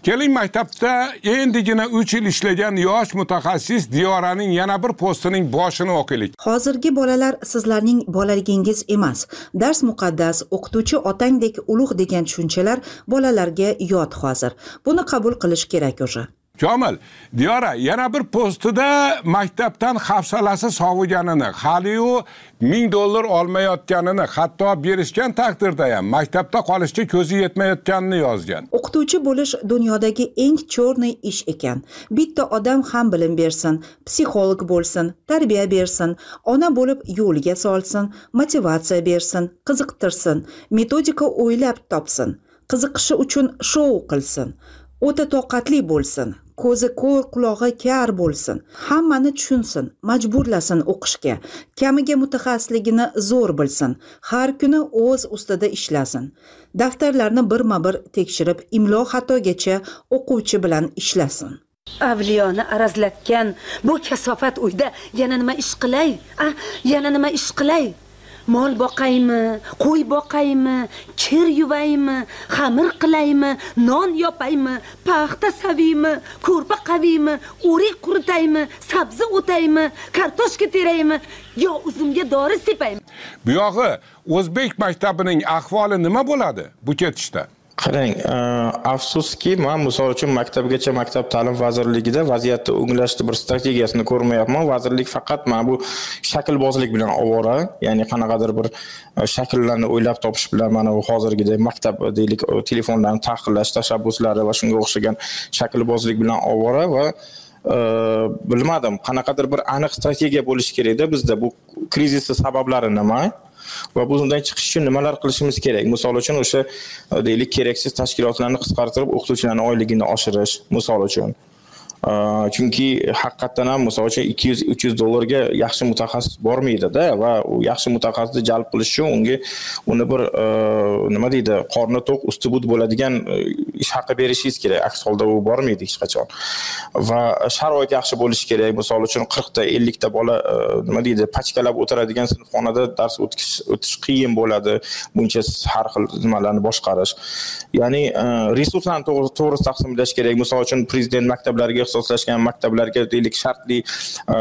Keling maktabda endigina uch yil ishlagan yosh mutaxassis diyoraning yana bir postining boshini o'qiylik. Hozirgi bolalar sizlarning bolaligingiz emas. Dars muqaddas o'qituvchi otangdek ulug' degan tushunchalar bolalarga yod hozir. Buni qabul qilish kerak уже komil diyora yana bir postida maktabdan hafsalasi soviganini haliyu ming dollar olmayotganini hatto berishgan taqdirda ham maktabda qolishga ko'zi yetmayotganini yozgan. O'qituvchi bo'lish dunyodagi eng cho'rniy ish ekan. Bitta odam ham bilim bersin psixolog bo'lsin tarbiya bersin ona bo'lib yo'lga solsin motivatsiya bersin qiziqtirsin metodika o'ylab topsin qiziqishi uchun shou qilsin. O'ta toqatli bo'lsin ko'zi ko'r qulog'i kar bo'lsin hammani tushunsin majburlasin o'qishga kamiga mutaxassisligini zo'r bilsin har kuni o'z ustida ishlasin. Daftarlarni birma bir tekshirib imlo xatogacha o'quvchi bilan ishlasin. Avliyoni arazlatgan bu kasofat uyda yana nima ish qilay a? Yana nima ish qilay? Mol boqaymi qo'y boqaymi kir yuvaymi xamir qilaymi non yopaymi paxta saviymi ko'rpa qaviymi o'rik quritaymi sabzi o'taymi kartoshka teraymi yo uzumga dori sepaymi? Buyog'i o'zbek maktabining ahvoli nima bo'ladi bu ketishda? Qarang e, afsuski man misol uchun maktabgacha maktab ta'lim vazirligida vaziyatni o'nglashni bir strategiyasini ko'rmayapman. Vazirlik faqat mana bu shaklbozlik bilan ovora ya'ni qanaqadir bir e, shakllarni o'ylab topish bilan mana bu hozirgidek maktab deylik e, telefonlarni taqiqlash tashabbuslari va shunga o'xshagan shaklbozlik bilan ovora va bilmadim qanaqadir bir aniq strategiya bo'lishi kerakda bizda bu krizisni sabablari nima va bundan chiqish uchun nimalar qilishimiz kerak? Misol uchun o'sha deylik keraksiz tashkilotlarni qisqartirib o'qituvchilarni oyligini oshirish misol uchun. Chunki haqiqatdan ham misol uchun ikki yuz uch yuz dollarga yaxshi mutaxassis bormaydida va u yaxshi mutaxassisni jalb qilish uchun unga uni bir nima deydi qorni to'q usti but bo'ladigan ish haqi berishingiz kerak aks holda u bormaydi hech qachon. Va sharoit yaxshi bo'lishi kerak misol uchun qirqta ellikta bola nima deydi pachkalab o'tiradigan sinfxonada dars o'tish o'tish qiyin bo'ladi. Buncha har xil nimalarni boshqarish. Ya'ni э, resurslarni to'g'ri taqsimlash kerak. Misol uchun prezident maktablariga ixtisoslashgan maktablarga deylik shartli e,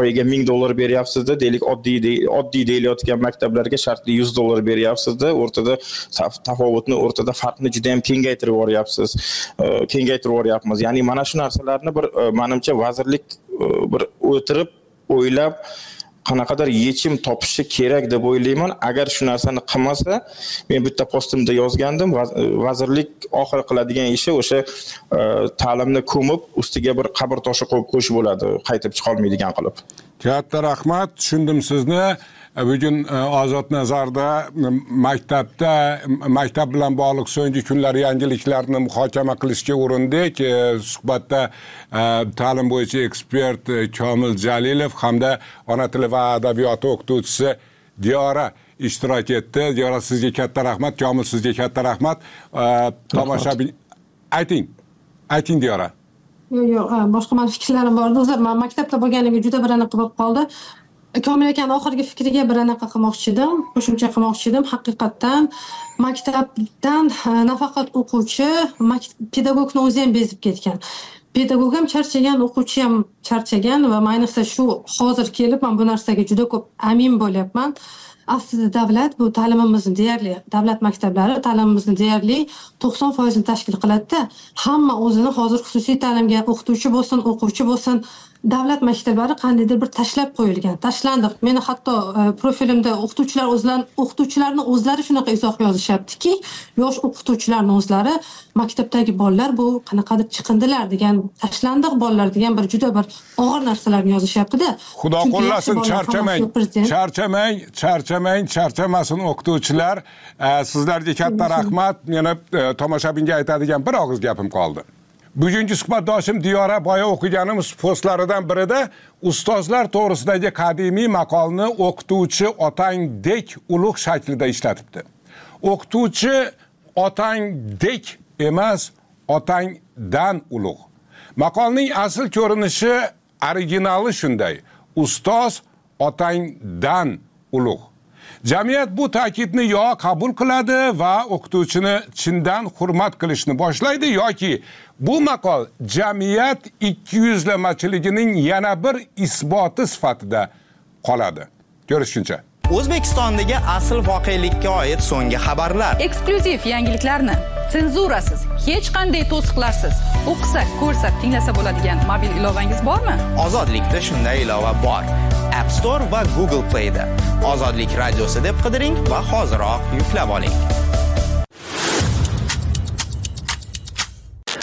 oyiga ming dollar beryapsizda deylik oddiy oddiy deyilayotgan maktablarga shartli yuz dollar beryapsizda. O'rtada tafovutni o'rtada farqni juda yam kengaytirib yuboryapsiz. E, kengaytirib yuboryapmiz. Ya'ni mana shu narsalarni bir e, manimcha vazirlik bir o'tirib o'ylab qanaqadir yechim topishi kerak deb o'ylayman. Agar shu narsani qilmasa men bitta postimda yozgandim. E, vazirlik oxiri qiladigan ishi o'sha e, ta'limni ko'mib ustiga bir qabr toshi qo'yib qo'yish bo'ladi. Qaytib chiqolmaydigan qilib. Katta rahmat tushundim sizni. Bugun e, ozod nazarda maktabda maktab bilan bog'liq so'nggi kunlar yangiliklarni muhokama qilishga urindik e, suhbatda ta'lim bo'yicha ekspert komil jalilov hamda ona tili va adabiyoti o'qituvchisi diyora ishtirok etdi. Diyora sizga katta rahmat. Komil sizga katta rahmat. Tomoshabin ayting ayting diyora yo'q yo'q boshqa mani fikrlarim bor. O'zi man maktabda bo'lganimga juda bir anaqa bo'lib qoldi E, komil akani oxirgi fikriga bir anaqa qilmoqchi edim qo'shimcha qilmoqchi edim. Haqiqatdan maktabdan e, nafaqat o'quvchi pedagogni o'zi ham bezib ketgan. Pedagog ham charchagan o'quvchi ham charchagan va ayniqsa shu hozir kelib man bu narsaga juda ko'p amin bo'lyapman. Aslida davlat bu ta'limimizni deyarli davlat maktablari ta'limimizni deyarli to'qson foizini tashkil qiladida hamma o'zini hozir xususiy ta'limga o'qituvchi bo'lsin o'quvchi bo'lsin davlat maktablari qandaydir bir tashlab qo'yilgan. Tashlandiq. Meni hatto e, profilimda o'qituvchilar o'zlari o'qituvchilarni o'zlari shunaqa izoh yozishyaptiki yosh o'qituvchilarni o'zlari maktabdagi bolalar bu qanaqadir chiqindilar degan tashlandiq bolalar degan bir juda bir og'ir narsalarni yozishyaptida. Xudo qo'llasin charchamang charchamang charchamang charchamasin o'qituvchilar. E, sizlarga katta rahmat. Meni e, tomoshabinga aytadigan bir og'iz gapim qoldi bugungi suhbatdoshim diyora boya o'qiganimiz postlaridan birida ustozlar to'g'risidagi qadimiy maqolni o'qituvchi otangdek ulug' shaklida ishlatibdi o'qituvchi otangdek emas otangdan ulug' maqolning asl ko'rinishi originali shunday ustoz otangdan ulug' jamiyat bu ta'kidni yo qabul qiladi va o'qituvchini chindan hurmat qilishni boshlaydi yoki bu maqol jamiyat ikkiyuzlamachiligining yana bir isboti sifatida qoladi. Ko'rishguncha. O'zbekistondagi asl voqelikka oid so'nggi xabarlar. Eksklyuziv yangiliklarni senzurasiz hech qanday to'siqlarsiz. O'qisak ko'rsak tinglasa bo'ladigan mobil ilovangiz bormi? Ozodlikda shunday ilova bor. App store va google playda. Ozodlik radiosi deb qidiring va hoziroq yuklab oling.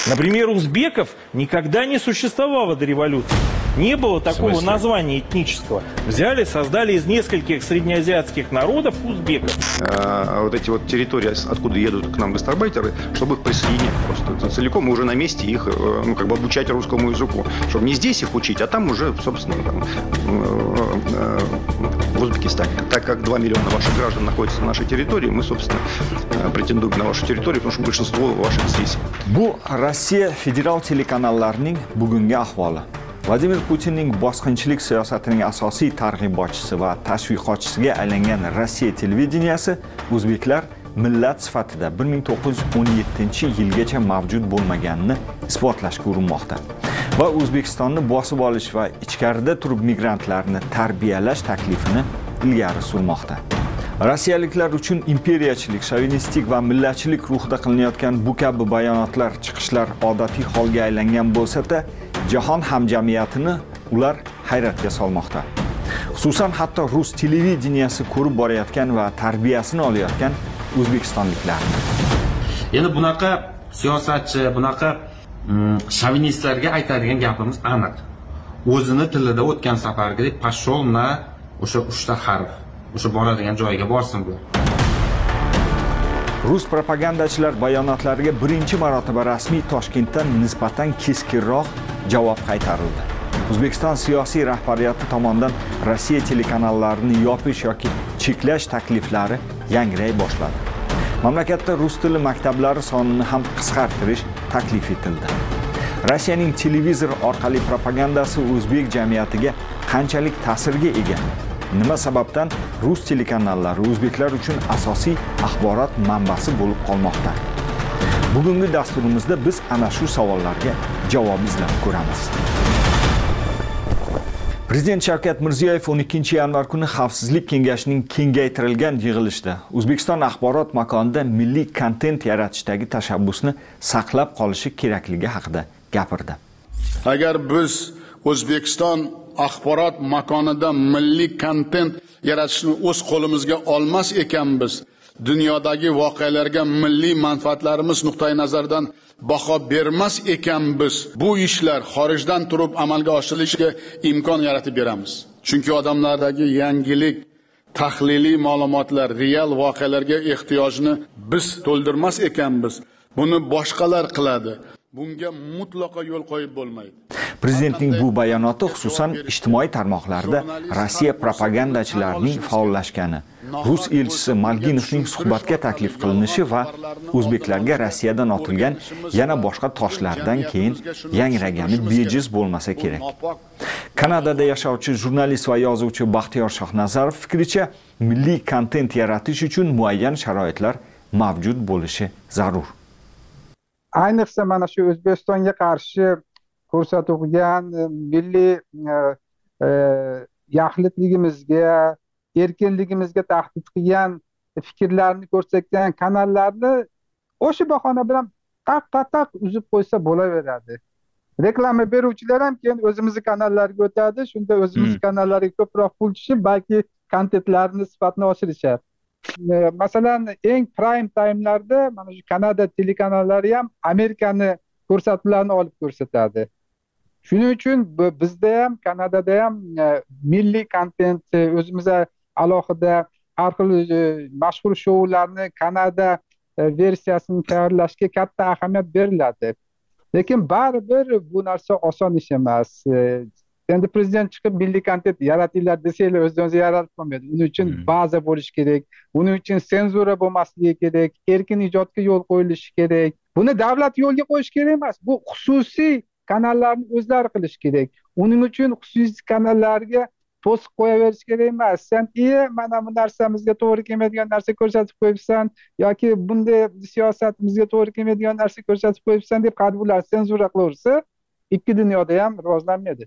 Например, узбеков никогда не существовало до революции. Не было такого названия этнического. Взяли, создали из нескольких среднеазиатских народов узбеков. А, вот эти вот территории, откуда едут к нам гастарбайтеры, чтобы их присоединить просто целиком и уже на месте их, э, ну, как бы обучать русскому языку. Чтобы не здесь их учить, а там уже, собственно, там, э, э, в Узбекистане. Так как 2 миллиона ваших граждан находятся на нашей территории, мы, собственно, претендуем на вашу территорию, потому что большинство ваших здесь. Bu Rossiya federal telekanallarining bugungi ahvoli. Vladimir putinning bosqinchilik siyosatining asosiy targ'ibotchisi va tashviqotchisiga aylangan rossiya televideniyasi o'zbeklar millat sifatida 1917 yilgacha mavjud bo'lmaganini isbotlashga urinmoqda va o'zbekistonni bosib olish va ichkarida turib migrantlarni tarbiyalash taklifini ilgari surmoqda. Rossiyaliklar uchun imperiyachilik shovinistik va millatchilik ruhida qilinayotgan bu kabi bayonotlar chiqishlar odatiy holga aylangan bo'lsa-da jahon hamjamiyatini ular hayratga solmoqda. Xususan hatto rus televideniyasi ko'rib borayotgan va tarbiyasini olayotgan o'zbekistonliklarni endi bunaqa siyosatchi bunaqa mm, shovinistlarga aytadigan gapimiz aniq. O'zini tilida o'tgan safargidek пошел на o'sha uchta harf o'sha boradigan joyiga borsin bu. Rus propagandachilar bayonotlariga birinchi marotaba rasmiy toshkentdan nisbatan keskinroq javob qaytarildi. O'zbekiston siyosiy rahbariyati tomonidan rossiya telekanallarini yopish yoki cheklash takliflari yangray boshladi mamlakatda rus tili maktablari sonini ham qisqartirish taklif etildi. Rossiyaning televizor orqali propagandasi o'zbek jamiyatiga qanchalik ta'sirga ega? Nima sababdan rus telekanallari o'zbeklar uchun asosiy axborot manbasi bo'lib qolmoqda? Bugungi dasturimizda biz ana shu savollarga javob izlab ko'ramiz. Prezident shavkat mirziyoyev 12 yanvar kuni xavfsizlik kengashining kengaytirilgan yig'ilishida o'zbekiston axborot makonida milliy kontent yaratishdagi tashabbusni saqlab qolishi kerakligi haqida gapirdi. Agar biz o'zbekiston axborot makonida milliy kontent yaratishni o'z qo'limizga olmas ekanmiz dunyodagi voqealarga milliy manfaatlarimiz nuqtai nazaridan baho bermas ekanmiz bu ishlar xorijdan turib amalga oshirilishiga imkon yaratib beramiz. Chunki odamlardagi yangilik tahliliy ma'lumotlar real voqealarga ehtiyojni biz to'ldirmas ekanmiz. Buni boshqalar qiladi. Bunga mutlaqo yo'l qo'yib bo'lmaydi. Prezidentning bu bayonoti xususan ijtimoiy tarmoqlarda rossiya propagandachilarining faollashgani rus elchisi malginovning suhbatga taklif qilinishi va o'zbeklarga rossiyadan otilgan yana boshqa toshlardan keyin yangragani bejiz bo'lmasa kerak. Kanadada yashovchi jurnalist va yozuvchi baxtiyor shohnazarov fikricha milliy kontent yaratish uchun muayyan sharoitlar mavjud bo'lishi zarur. Ayniqsa mana shu o'zbekistonga qarshi ko'rsatilgan milliy e, e yaxlitligimizga erkinligimizga tahdid qilgan fikrlarni ko'rsatgan kanallarni o'sha bahona bilan taq taq taq uzib qo'ysa bo'laveradi. Reklama beruvchilar ham keyin o'zimizni kanallarga o'tadi shunda o'zimizni hmm. kanallariga ko'proq pul tushib balki kontentlarni sifatini oshirishadi masalan eng prime timelarda mana shu kanada telekanallari ham amerikani ko'rsatuvlarni olib ko'rsatadi. Shuning uchun bizda ham kanadada ham e, milliy kontent e, o'zimizda alohida har xil e, mashhur shoularni kanada versiyasini tayyorlashga katta ahamiyat beriladi. Lekin baribir bu narsa oson ish emas. Endi prezident chiqib milliy kontent yaratinglar desanglar o'zingizga yaratib bo'lmaydi uning uchun hmm. baza bo'lishi kerak. Uning uchun senzura bo'lmasligi kerak. Erkin ijodga yo'l qo'yilishi kerak. Buni davlat yo'lga qo'yishi kerak emas bu xususiy kanallarni o'zlari qilishi kerak. Uning uchun xususiy kanallarga to'sib qo'yaverish kerak emas. Sen e mana bu narsamizga to'g'ri kelmaydigan narsa ko'rsatib qo'yibsan yoki bunday siyosatimizga to'g'ri kelmaydigan narsa ko'rsatib qo'yibsan deb qadrlar. Senzura qilaversa ikki dunyoda ham rivojlanmaydi.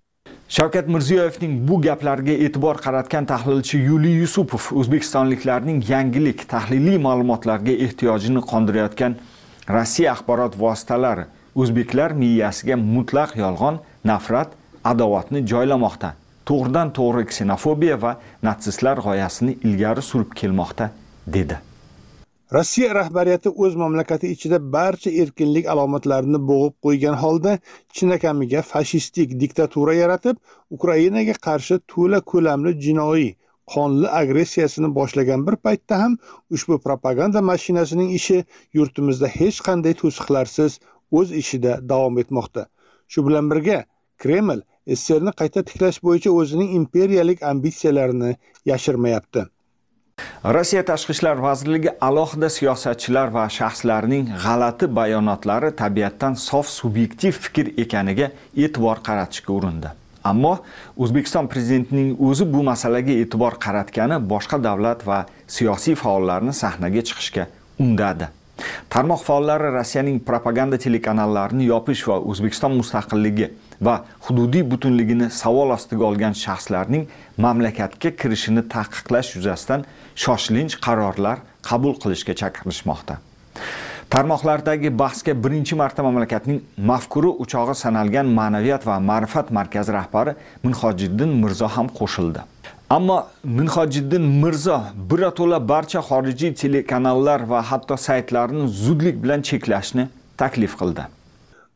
Shavkat mirziyoyevning bu gaplariga e'tibor qaratgan tahlilchi yuliy yusupov o'zbekistonliklarning yangilik tahliliy ma'lumotlarga ehtiyojini qondirayotgan rossiya axborot vositalari o'zbeklar miyasiga mutlaq yolg'on nafrat adovatni joylamoqda. To'g'ridan to'g'ri ksenofobiya va natsistlar g'oyasini ilgari surib kelmoqda dedi. Rossiya rahbariyati o'z mamlakati ichida barcha erkinlik alomatlarini bo'g'ib qo'ygan holda chinakamiga fashistik diktatura yaratib ukrainaga qarshi to'la ko'lamli jinoiy qonli agressiyasini boshlagan bir paytda ham ushbu propaganda mashinasining ishi yurtimizda hech qanday to'siqlarsiz o'z ishida davom etmoqda. Shu bilan birga kreml sserni qayta tiklash bo'yicha o'zining imperiyalik ambitsiyalarini yashirmayapti. Rossiya tashqi ishlar vazirligi alohida siyosatchilar va shaxslarning g'alati bayonotlari tabiatdan sof subyektiv fikr ekaniga e'tibor qaratishga urindi. Ammo o'zbekiston prezidentining o'zi bu masalaga e'tibor qaratgani boshqa davlat va siyosiy faollarni sahnaga chiqishga undadi. Tarmoq faollari rossiyaning propaganda telekanallarini yopish va o'zbekiston mustaqilligi va hududiy butunligini savol ostiga olgan shaxslarning mamlakatga kirishini taqiqlash yuzasidan shoshilinch qarorlar qabul qilishga chaqirishmoqda. Tarmoqlardagi bahsga birinchi marta mamlakatning mafkuri uchog'i sanalgan ma'naviyat va ma'rifat markazi rahbari minhojiddin mirzo ham qo'shildi. Ammo minhojiddin mirzo birato'la barcha xorijiy telekanallar va hatto saytlarni zudlik bilan cheklashni taklif qildi.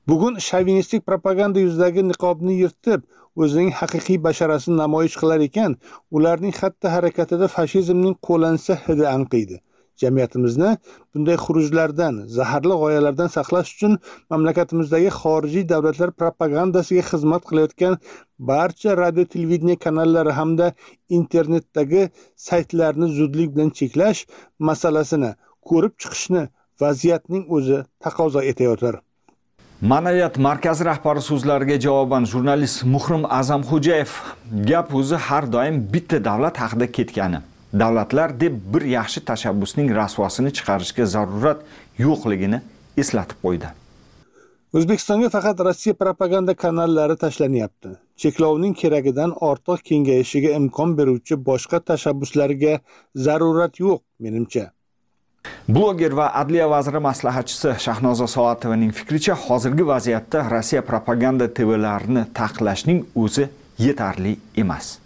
Bugun shovinistik propaganda yuzidagi niqobni yirtib o'zining haqiqiy basharasini namoyish qilar ekan ularning xatti harakatida fashizmning qo'lansa hidi anqiydi. Jamiyatimizni bunday xurujlardan zaharli g'oyalardan saqlash uchun mamlakatimizdagi xorijiy davlatlar propagandasiga xizmat qilayotgan barcha radio televideniya kanallari hamda internetdagi saytlarni zudlik bilan cheklash masalasini ko'rib chiqishni vaziyatning o'zi taqozo etayotir ma'naviyat markazi rahbari so'zlariga javoban jurnalist muhrim azamxo'jayev gap o'zi har doim bitta davlat haqida ketgani. Davlatlar deb bir yaxshi tashabbusning rasvosini chiqarishga zarurat yo'qligini eslatib qo'ydi. O'zbekistonga faqat rossiya propaganda kanallari tashlanyapti. Cheklovning keragidan ortiq kengayishiga imkon beruvchi boshqa tashabbuslarga zarurat yo'q menimcha. Bloger va adliya vaziri maslahatchisi shahnoza soatovaning fikricha hozirgi vaziyatda rossiya propaganda tvlarini taqiqlashning o'zi yetarli emas.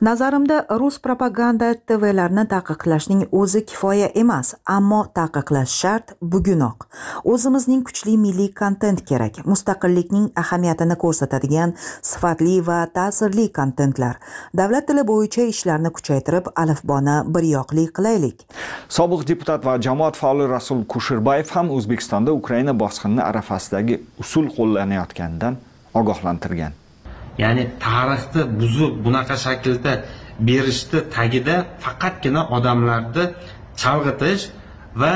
Nazarimda rus propaganda tvlarni taqiqlashning o'zi kifoya emas ammo taqiqlash shart bugunoq. O'zimizning kuchli milliy kontent kerak mustaqillikning ahamiyatini ko'rsatadigan sifatli va ta'sirli kontentlar. Davlat tili bo'yicha ishlarni kuchaytirib alifboni biryoqli qilaylik. Sobiq deputat va jamoat faoli rasul kushirbayev ham o'zbekistonda ukraina bosqini arafasidagi usul qo'llanayotganidan ogohlantirgan. Ya'ni tarixni buzib bunaqa shaklda berishni tagida faqatgina odamlarni chalg'itish va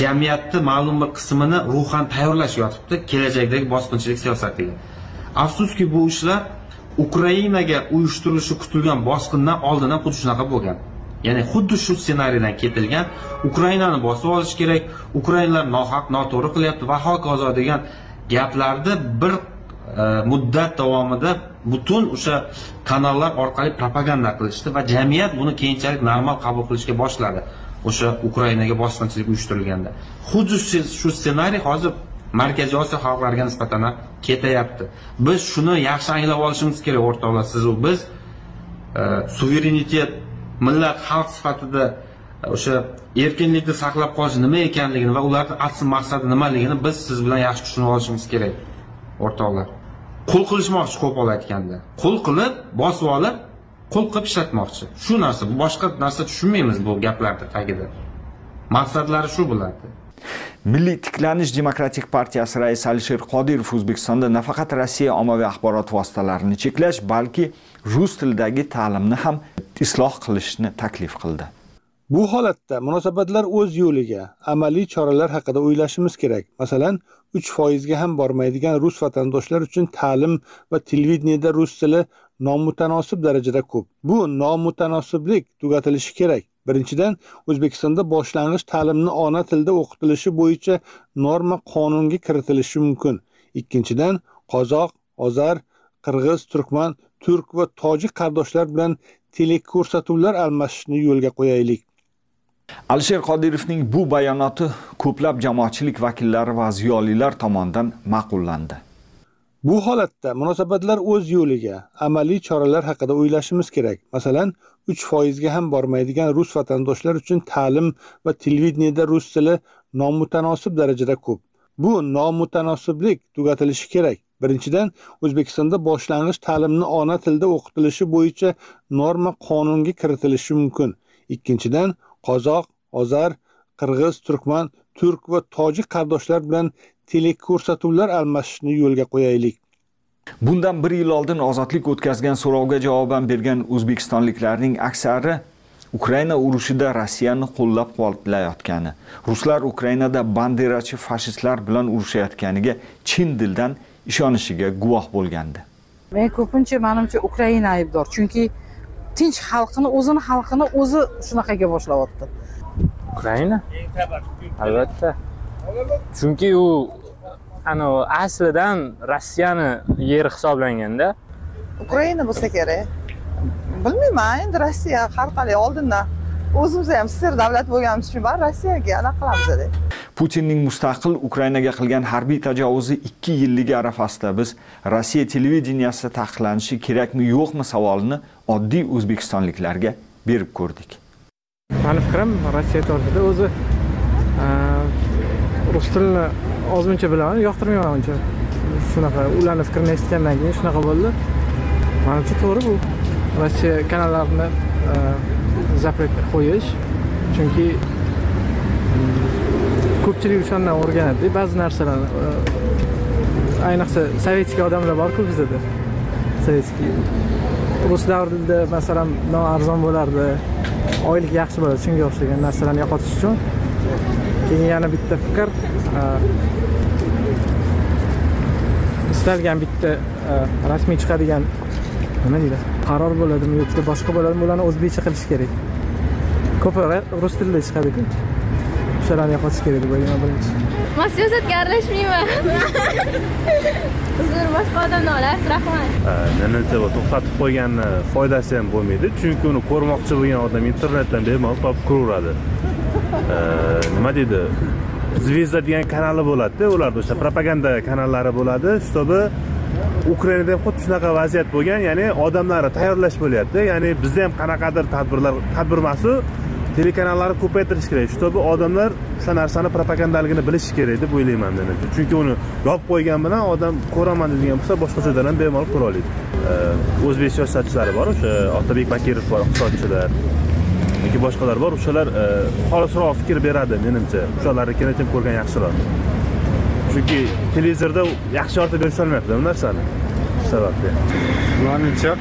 jamiyatni ma'lum bir qismini ruhan tayyorlash yotibdi kelajakdagi bosqinchilik siyosatiga. Afsuski bu ishlar ukrainaga uyushtirilishi kutilgan bosqindan oldin ham xuddi shunaqa bo'lgan. Ya'ni xuddi shu ssenariydan ketilgan ukrainani bosib olish kerak ukrainalar nohaq noto'g'ri qilyapti va hokazo degan gaplarni bir E, muddat davomida butun o'sha kanallar orqali propaganda qilishdi va jamiyat buni keyinchalik normal qabul qilishga boshladi. O'sha ukrainaga bosqinchilik uyushtirilganda. Xuddi shu ssenariy hozir markaziy osiyo xalqlariga nisbatan ham ketyapti. Biz shuni yaxshi anglab olishimiz kerak o'rtoqlar sizu biz e, suverenitet millat xalq sifatida e, o'sha erkinlikni saqlab qolish nima ekanligini va ularni asl maqsadi nimaligini biz siz bilan yaxshi tushunib olishimiz kerak o'rtoqlar qul qilishmoqchi qo'pol aytganda qul qilib bosib olib qul qilib ishlatmoqchi. Shu narsa bu boshqa narsa tushunmaymiz bu gaplarni tagida. Maqsadlari shu bo'ladi. Milliy tiklanish demokratik partiyasi raisi alisher qodirov o'zbekistonda nafaqat rossiya ommaviy axborot vositalarini cheklash balki rus tilidagi ta'limni ham isloh qilishni taklif qildi. Bu holatda munosabatlar o'z yo'liga amaliy choralar haqida o'ylashimiz kerak. Masalan uch foizga ham bormaydigan rus vatandoshlar uchun ta'lim va televideniyada rus tili nomutanosib darajada ko'p. Bu nomutanosiblik tugatilishi kerak. Birinchidan o'zbekistonda boshlang'ich ta'limni ona tilida o'qitilishi bo'yicha norma qonunga kiritilishi mumkin. Ikkinchidan qozoq ozar qirg'iz turkman turk va tojik qardoshlar bilan teleko'rsatuvlar almashishni yo'lga qo'yaylik. Alisher qodirovning bu bayonoti ko'plab jamoatchilik vakillari va ziyolilar tomonidan ma'qullandi. Bu holatda munosabatlar o'z yo'liga amaliy choralar haqida o'ylashimiz kerak. Masalan uch foizga ham bormaydigan rus vatandoshlar uchun ta'lim va televideniyada rus tili nomutanosib darajada ko'p. Bu nomutanosiblik tugatilishi kerak. Birinchidan o'zbekistonda boshlang'ich ta'limni ona tilida o'qitilishi bo'yicha norma qonunga kiritilishi mumkin. Ikkinchidan qozoq ozar qirg'iz turkman turk va tojik qardoshlar bilan teleko'rsatuvlar almashishni yo'lga qo'yaylik. Bundan bir yil oldin ozodlik o'tkazgan so'rovga javoban bergan o'zbekistonliklarning aksari ukraina urushida rossiyani qo'llab quvvatlayotgani ruslar ukrainada banderachi fashistlar bilan urushayotganiga chin dildan ishonishiga guvoh bo'lgandi. Men ko'pincha manimcha ukraina aybdor chunki tinch xalqini o'zini xalqini o'zi shunaqaga boshlayapti ukraina? Albatta. Chunki u anavi aslidan rossiyani yeri hisoblanganda ukraina bo'lsa kerak. Bilmayman endi rossiya har qalay oldindan o'zimiz ham ssr davlat bo'lganimiz uchun baribir rossiyaga anaqa qilamizda putinning mustaqil ukrainaga qilgan harbiy tajovuzi ikki yilligi arafasida biz rossiya televideniyasida taqiqlanishi kerakmi yo'qmi savolini oddiy o'zbekistonliklarga berib ko'rdik. Mani fikrim rossiya to'g'risida o'zi rus tilini ozmuncha bilaman yoqtirmayman uncha. Shunaqa ularni fikrini eshitgandan keyin shunaqa bo'ldi. Manimcha to'g'ri bu. Rossiya kanallarini запрет qo'yish chunki mm, ko'pchilik o'shandan o'rganadida ba'zi narsalarni e, ayniqsa sovetskiy odamlar borku bizada. Sovetskiy. Rus davrida masalan non arzon bo'lardi oylik yaxshi bo'ladi shunga o'xshagan narsalarni yo'qotish uchun. Keyin yana bitta fikr e, istalgan bitta e, rasmiy chiqadigan nima deydi? Qaror bo'ladimi yoki boshqa bo'ladimi ularni o'zbekcha qilish kerak. Ko'proq rus tilida chiqadiku o'shalarni yo'qotish kerak deb o'ylayman birinchi. Man siyosatga aralashmayman. Uzr boshqa odamdan olasiz rahmat. Nntiv to'xtatib qo'yganni foydasi ham bo'lmaydi. Chunki uni ko'rmoqchi bo'lgan odam internetdan bemalol topib ko'raveradi. Nima deydi? Zvezda degan kanali bo'ladida ularda o'sha propaganda kanallari bo'ladi. Чтобы ukrainada ham xuddi shunaqa vaziyat bo'lgan ya'ni odamlarni tayyorlash bo'lyapti. Ya'ni bizda ham qanaqadir tadbirlar tadbir emasu telekanallarni ko'paytirish kerak. Чтобы odamlar o'sha narsani propagandaligini bilishi kerak deb o'ylayman menimcha chunki uni yopib qo'ygan bilan odam ko'raman deydigan bo'lsa boshqachadan ham bemalol ko'ra oladi. O'zbek siyosatchilari bor o'sha otabek bakirov bor iqtisodchilar yoki boshqalar bor. O'shalar e, xolisroq fikr beradi menimcha. O'shalarnikini ko'rgan yaxshiroq chunki televizorda yaxshi yoritib berisholmayapti bu narsani shu sababli manimcha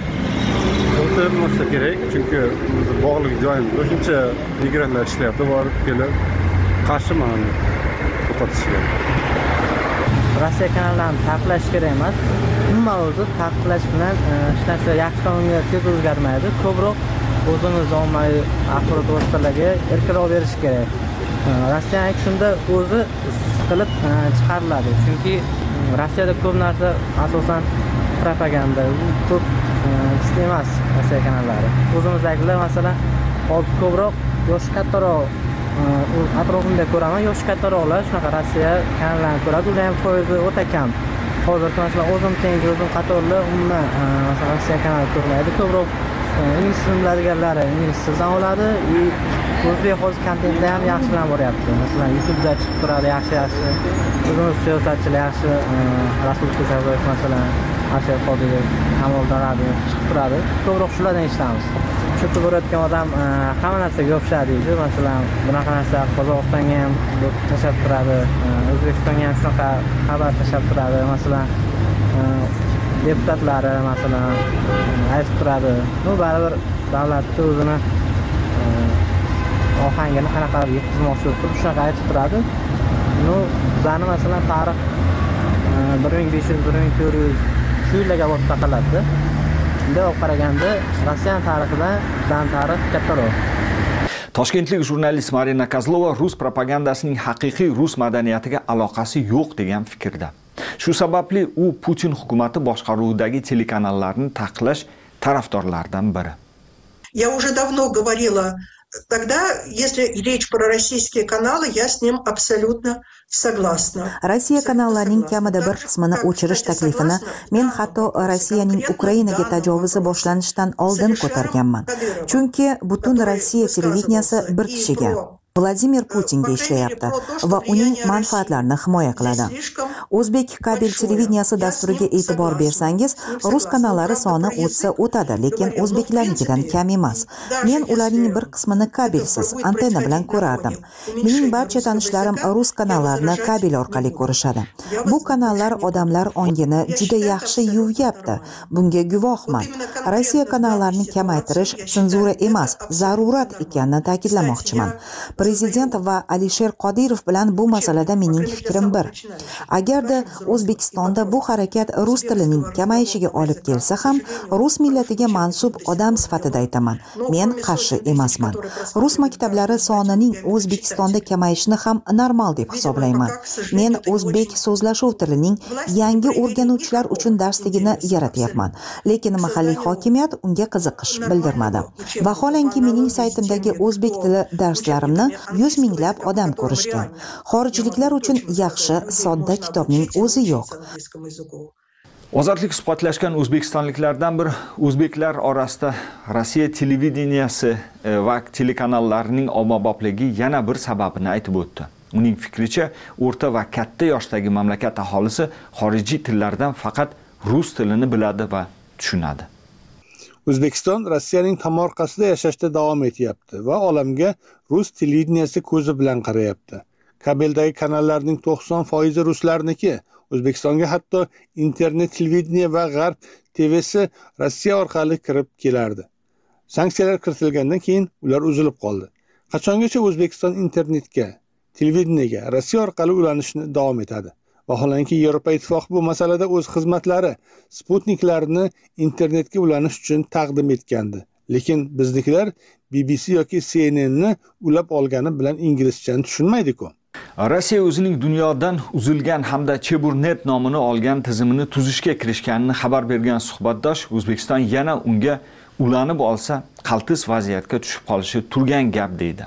to'xtatilmasa kerak chunki bog'liq joyimiz o'shuncha migrantlar ishlayapti borib kelib qarshiman to'xtatishiga rossiya kanallarini taqiqlash kerak emas. Umuman o'zi taqiqlash bilan hech narsa yaxshi tomonga tez o'zgarmaydi. Ko'proq o'zimiz ommaviy axborot vositalariga erkinroq berish kerak Э, rossiyani aksiyasida o'zi siqilib э, chiqariladi. Chunki э, rossiyada ko'p narsa asosan propaganda ko'p kuchli emas rossiya kanallari. O'zimizdagilar masalan hozir ko'proq yoshi kattaroq e, atrofimda ko'raman yoshi kattaroqlar. Shunaqa rossiya kanallarini ko'radi ular ham foizi o'ta kam. Hozir masalan o'zim tengi o'zim qatorlar umuman e, masalan rossiya kanali ko'rmaydi. Ko'proq ingliz tilini biladiganlari ingliz tilidan oladi и o'zbek hozir kontentda ham yaxshilanib boryapti. Masalan youtubeda chiqib turadi yaxshi yaxshi. O'zimiz siyosatchilar yaxshi e, rasul ko'saboyev masalan asher qodirov kamoliddin radimov chiqib turadi. Ko'proq shulardan eshitamiz. Shu yerda borayotgan odam e, hamma narsaga yopishadi deydi. Masalan bunaqa narsa qozog'istonga ham tashlab turadi e, o'zbekistonga ham shunaqa xabar tashlab turadi. Masalan deputatlari masalan aytib turadi. Ну baribir davlatni o'zini e, ohangini qanaqadir yetkazmoqchi bo'lib turib shunaqa aytib turadi. Ну bizani masalan tarix e, bir ming besh yuz bir ming to'rt yuz shu yillarga borib taqaladida bunday olib qaraganda rossiyani tarixidan bizani tarix kattaroq. Toshkentlik jurnalist marina kozlova rus propagandasining haqiqiy rus madaniyatiga aloqasi yo'q degan fikrda. Shu sababli u putin hukumati boshqaruvidagi telekanallarni taqiqlash tarafdorlaridan biri. Я уже давно говорила тогда если речь про российские каналы я с ним абсолютно согласна. Rossiya kanallarining kamida bir qismini o'chirish taklifini men hatto rossiyaning ukrainaga tajovuzi boshlanishidan oldin ko'targanman chunki butun rossiya televideniyasi bir kishiga vladimir putinga ishlayapti va uning manfaatlarini himoya qiladi o'zbek kabel televideniyasi dasturiga e'tibor bersangiz rus kanallari soni o'tsa o'tadi lekin o'zbeklarnikidan kam emas men ularning bir qismini kabelsiz antenna bilan ko'rardim mening barcha tanishlarim rus kanallarini kabel orqali ko'rishadi bu kanallar odamlar ongini juda yaxshi yuvyapti bunga guvohman rossiya kanallarini kamaytirish senzura emas zarurat ekanini ta'kidlamoqchiman prezident va alisher qodirov bilan bu masalada mening fikrim bir. Agarda o'zbekistonda bu harakat rus tilining kamayishiga olib kelsa ham rus millatiga mansub odam sifatida aytaman. Men qarshi emasman. Rus maktablari sonining o'zbekistonda kamayishini ham normal deb hisoblayman. Men o'zbek so'zlashuv tilining yangi o'rganuvchilar uchun darsligini yaratyapman. Lekin mahalliy hokimiyat unga qiziqish bildirmadi. Vaholanki mening saytimdagi o'zbek tili darslarimni yuz minglab odam ko'rishgan. Xorijliklar uchun yaxshi sodda kitobning o'zi yo'q. Ozodlik suhbatlashgan o'zbekistonliklardan bir o'zbeklar orasida rossiya televideniyasi e, va telekanallarining ommabopligi yana bir sababini aytib o'tdi. Uning fikricha o'rta va katta yoshdagi mamlakat aholisi xorijiy tillardan faqat rus tilini biladi va tushunadi. O'zbekiston rossiyaning tomorqasida yashashda davom etyapti va olamga rus televideniyasi ko'zi bilan qarayapti. Kabeldagi kanallarning to'qson foizi ruslarniki. O'zbekistonga hatto internet televideniya va g'arb tvsi rossiya orqali kirib kelardi. Sanksiyalar kiritilgandan keyin ular uzilib qoldi. Qachongacha o'zbekiston internetga televideniyaga rossiya orqali ulanishni davom etadi? Vaholanki yevropa ittifoqi bu masalada o'z xizmatlari sputniklarni internetga ulanish uchun taqdim etgandi. Lekin biznikilar bbc yoki cnnni ulab olgani bilan inglizchani tushunmaydiku. Rossiya o'zining dunyodan uzilgan hamda cheburnet nomini olgan tizimini tuzishga kirishganini xabar bergan suhbatdosh o'zbekiston yana unga ulanib olsa qaltis vaziyatga tushib qolishi turgan gap deydi.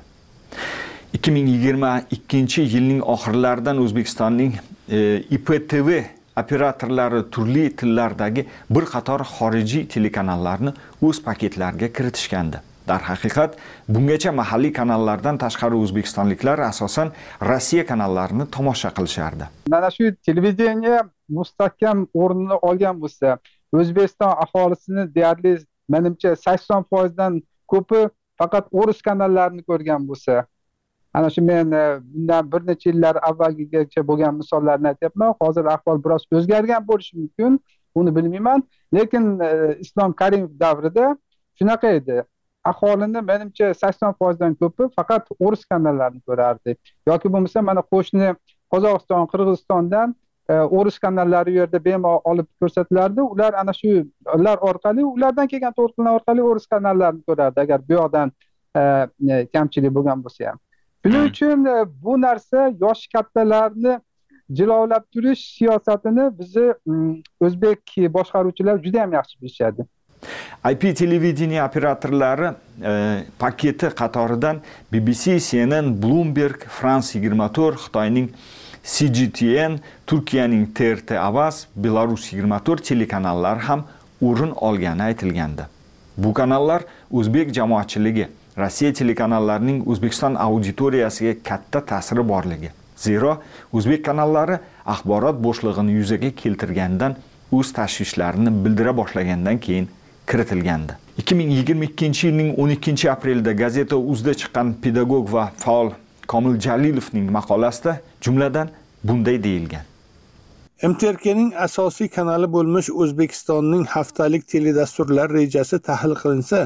ikki ming yigirma ikkinchi yilning oxirlaridan o'zbekistonning E, iptv operatorlari turli tillardagi bir qator xorijiy telekanallarni o'z paketlariga kiritishgandi. Darhaqiqat bungacha mahalliy kanallardan tashqari o'zbekistonliklar asosan rossiya kanallarini tomosha qilishardi. Mana shu televideniya mustahkam o'rnini olgan bo'lsa o'zbekiston aholisini deyarli menimcha sakson foizdan ko'pi faqat o'ris kanallarini ko'rgan bo'lsa ana shu men e, bundan bir necha yillar avvalgigacha bo'lgan misollarni aytyapman. Hozir ahvol biroz o'zgargan bo'lishi mumkin buni bilmayman. Lekin e, islom karimov davrida shunaqa edi. Aholini menimcha sakson foizdan ko'pi faqat o'ris kanallarini ko'rardi. Yoki bo'lmasa mana qo'shni qozog'iston qirg'izistondan e, o'ris kanallari u yerda bemalol olib ko'rsatilardi. Ular ana shular orqali ulardan kelgan to'lqinlar orqali o'ris kanallarini ko'rardi. Agar bu yoqdan e, kamchilik bo'lgan bo'lsa ham. Shuning uchun bu narsa yosh kattalarni jilovlab turish siyosatini bizni mm, o'zbek boshqaruvchilar juda yam yaxshi bilishadi. Ip televideniya operatorlari e, paketi qatoridan bbc cnn bloomberg france yigirma to'rt xitoyning cgtn turkiyaning trt avaz belarus yigirma to'rt telekanallari ham o'rin olgani aytilgandi. Bu kanallar o'zbek jamoatchiligi rossiya telekanallarining o'zbekiston auditoriyasiga katta ta'siri borligi. Zero o'zbek kanallari axborot bo'shlig'ini yuzaga keltirgandan o'z tashvishlarini bildira boshlagandan keyin kiritilgandi. ikki ming yigirma ikkinchi yilning o'n ikkinchi aprelida gazeta uzda chiqqan pedagog va faol komil jalilovning maqolasida jumladan bunday deyilgan. Mtrkning asosiy kanali bo'lmish o'zbekistonning haftalik teledasturlar rejasi tahlil qilinsa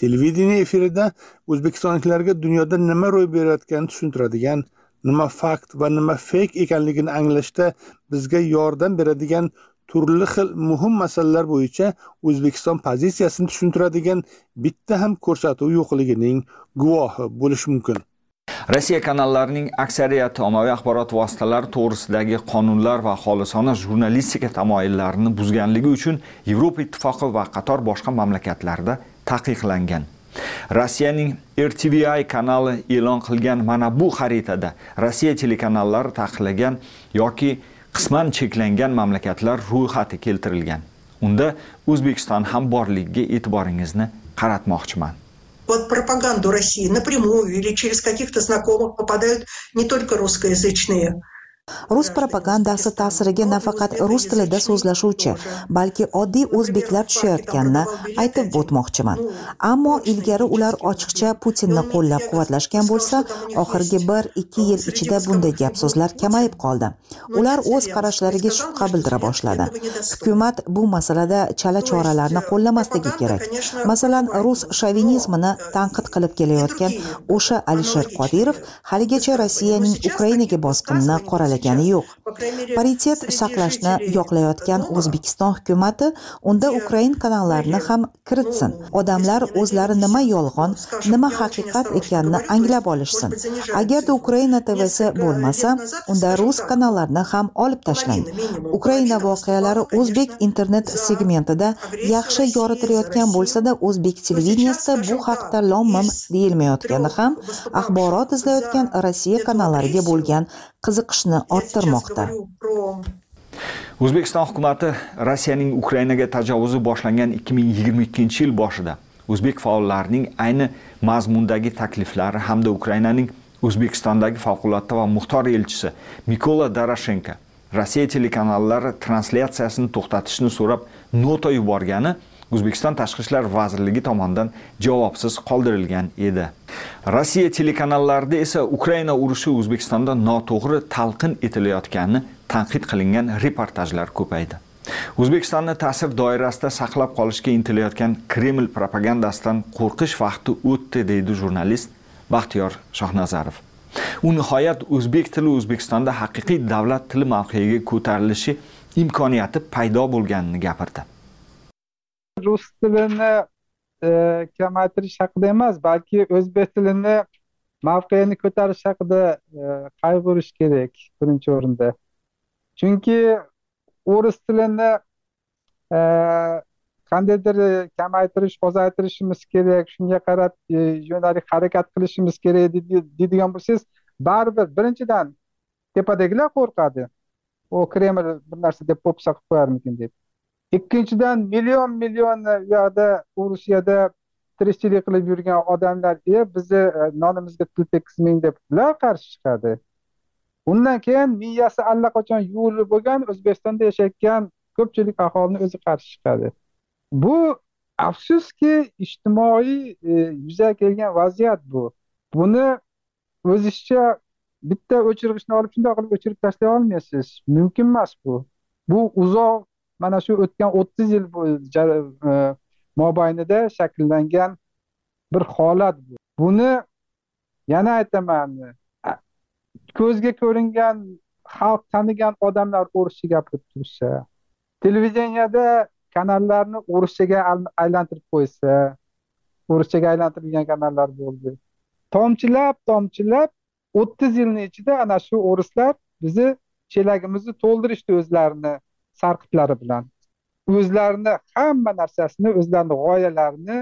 televideniye efirida o'zbekistonliklarga dunyoda nima ro'y berayotganini tushuntiradigan nima fakt va nima feyk ekanligini anglashda bizga yordam beradigan turli xil muhim masalalar bo'yicha o'zbekiston pozitsiyasini tushuntiradigan bitta ham ko'rsatuv yo'qligining guvohi bo'lish mumkin. Rossiya kanallarining aksariyati ommaviy axborot vositalari to'g'risidagi qonunlar va xolisona jurnalistika tamoyillarini buzganligi uchun yevropa ittifoqi va qator boshqa mamlakatlarda taqiqlangan. Rossiyaning rtvi kanali e'lon qilgan mana bu xaritada rossiya telekanallari taqiqlagan yoki qisman cheklangan mamlakatlar ro'yxati keltirilgan. Unda o'zbekiston ham borligiga e'tiboringizni qaratmoqchiman. Под пропаганду России напрямую или через каких-то знакомых попадают не только русскоязычные rus propagandasi ta'siriga nafaqat rus tilida so'zlashuvchi balki oddiy o'zbeklar tushayotganini aytib o'tmoqchiman. Ammo ilgari ular ochiqcha putinni qo'llab quvvatlashgan bo'lsa oxirgi bir ikki yil ichida bunday gap so'zlar kamayib qoldi. Ular o'z qarashlariga shubha bildira boshladi. Hukumat bu masalada chala choralarni qo'llamasligi kerak. Masalan rus shovinizmini tanqid qilib kelayotgan o'sha alisher qodirov haligacha rossiyaning ukrainaga bosqinini qoralagan yo'qlagani yo'q. Paritet saqlashni yoqlayotgan o'zbekiston hukumati unda ukrain kanallarini ham kiritsin. Odamlar o'zlari nima yolg'on nima haqiqat ekanini anglab olishsin. Agarda ukraina tvsi bo'lmasa unda rus kanallarini ham olib tashlang. Ukraina voqealari o'zbek internet segmentida yaxshi yoritilayotgan bo'lsada o'zbek televideniyasida bu haqda lom mim deyilmayotgani ham axborot izlayotgan rossiya kanallariga bo'lgan qiziqishni orttirmoqda. o'zbekiston hukumati rossiyaning ukrainaga tajovuzi boshlangan 2022 yil boshida o'zbek faollarining ayni mazmundagi takliflari hamda ukrainaning o'zbekistondagi favqulodda va muxtor elchisi mikola doroshenko rossiya telekanallari translyatsiyasini to'xtatishni so'rab nota yuborgani o'zbekiston tashqi ishlar vazirligi tomonidan javobsiz qoldirilgan edi. Rossiya telekanallarida esa ukraina urushi o'zbekistonda noto'g'ri talqin etilayotgani tanqid qilingan reportajlar ko'paydi. O'zbekistonni ta'sir doirasida saqlab qolishga intilayotgan kreml propagandasidan qo'rqish vaqti o'tdi deydi jurnalist baxtiyor shohnazarov. U nihoyat o'zbek tili o'zbekistonda haqiqiy davlat tili mavqeiga ko'tarilishi imkoniyati paydo bo'lganini gapirdi. Rus tilini e, kamaytirish haqida emas balki o'zbek tilini mavqeini ko'tarish haqida e, qayg'urish kerak birinchi o'rinda. Chunki o'ris tilini e, qandaydir kamaytirish ozaytirishimiz kerak shunga qarab e, yo'nalik harakat qilishimiz kerak deydigan bo'lsangiz baribir birinchidan tepadagilar qo'rqadi. U kreml bir narsa deb po'pisa qilib qo'yarmikin deb. Ikkinchidan million million u yoqda rusiyada tirikchilik qilib yurgan odamlar e bizni nonimizga pul tekkizmang deb ular qarshi chiqadi. Undan keyin miyasi allaqachon yuvilib bo'lgan o'zbekistonda yashayotgan ko'pchilik aholini o'zi qarshi chiqadi. Bu afsuski ijtimoiy e, yuzaga kelgan vaziyat bu. Buni o'zizcha bitta o'chirgichni olib shundoq qilib o'chirib tashlay olmaysiz. Mumkin emas bu. Bu uzoq mana shu o'tgan o'ttiz yil e, mobaynida shakllangan bir holat bu. Buni yana aytaman. Ko'zga ko'ringan xalq tanigan odamlar o'rischa gapirib tursa televideniyada kanallarni o'rischaga aylantirib qo'ysa o'rischaga aylantirilgan kanallar bo'ldi. Tomchilab tomchilab o'ttiz yilni ichida ana shu o'rislar bizni chelagimizni to'ldirishdi o'zlarini. Sarqitlari bilan. O'zlarini hamma narsasini o'zlarini g'oyalarini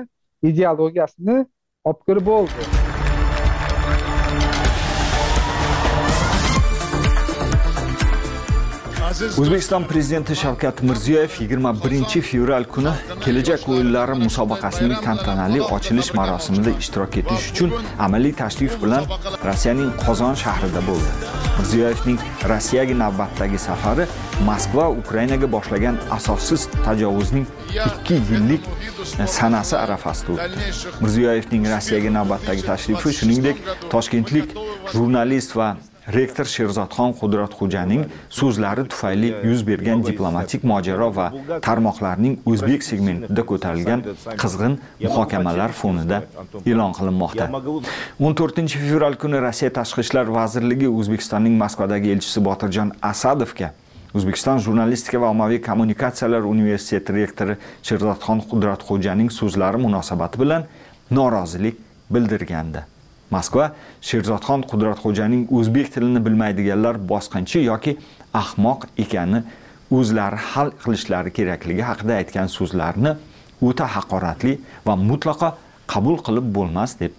ideologiyasini olib kirib bo'ldi. O'zbekiston prezidenti shavkat mirziyoyev 21 fevral kuni kelajak o'yinlari musobaqasining tantanali ochilish marosimida ishtirok etish uchun amaliy tashrif bilan rossiyaning qozon shahrida bo'ldi. Mirziyoyevning rossiyaga navbatdagi safari moskva ukrainaga boshlagan asossiz tajovuzning ikki yillik sanasi arafasida o'tdi. Mirziyoyevning rossiyaga navbatdagi tashrifi shuningdek toshkentlik jurnalist va rektor sherzodxon qudratxo'janing so'zlari tufayli yuz bergan diplomatik mojaro va tarmoqlarning o'zbek segmentida ko'tarilgan qizg'in muhokamalar fonida e'lon qilinmoqda. 14 fevral kuni rossiya tashqi ishlar vazirligi o'zbekistonning moskvadagi elchisi botirjon asadovga o'zbekiston jurnalistika va ommaviy kommunikatsiyalar universiteti rektori sherzodxon qudratxo'janing so'zlari munosabati bilan norozilik bildirgandi. Moskva sherzodxon qudratxo'janing o'zbek tilini bilmaydiganlar bosqinchi yoki ahmoq ekani o'zlari hal qilishlari kerakligi haqida aytgan so'zlarini o'ta haqoratli va mutlaqo qabul qilib bo'lmas deb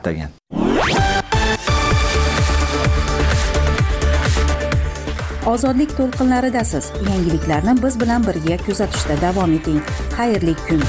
atagan. Ozodlik to'lqinlaridasiz. Yangiliklarni biz bilan birga kuzatishda davom eting. Xayrli kun.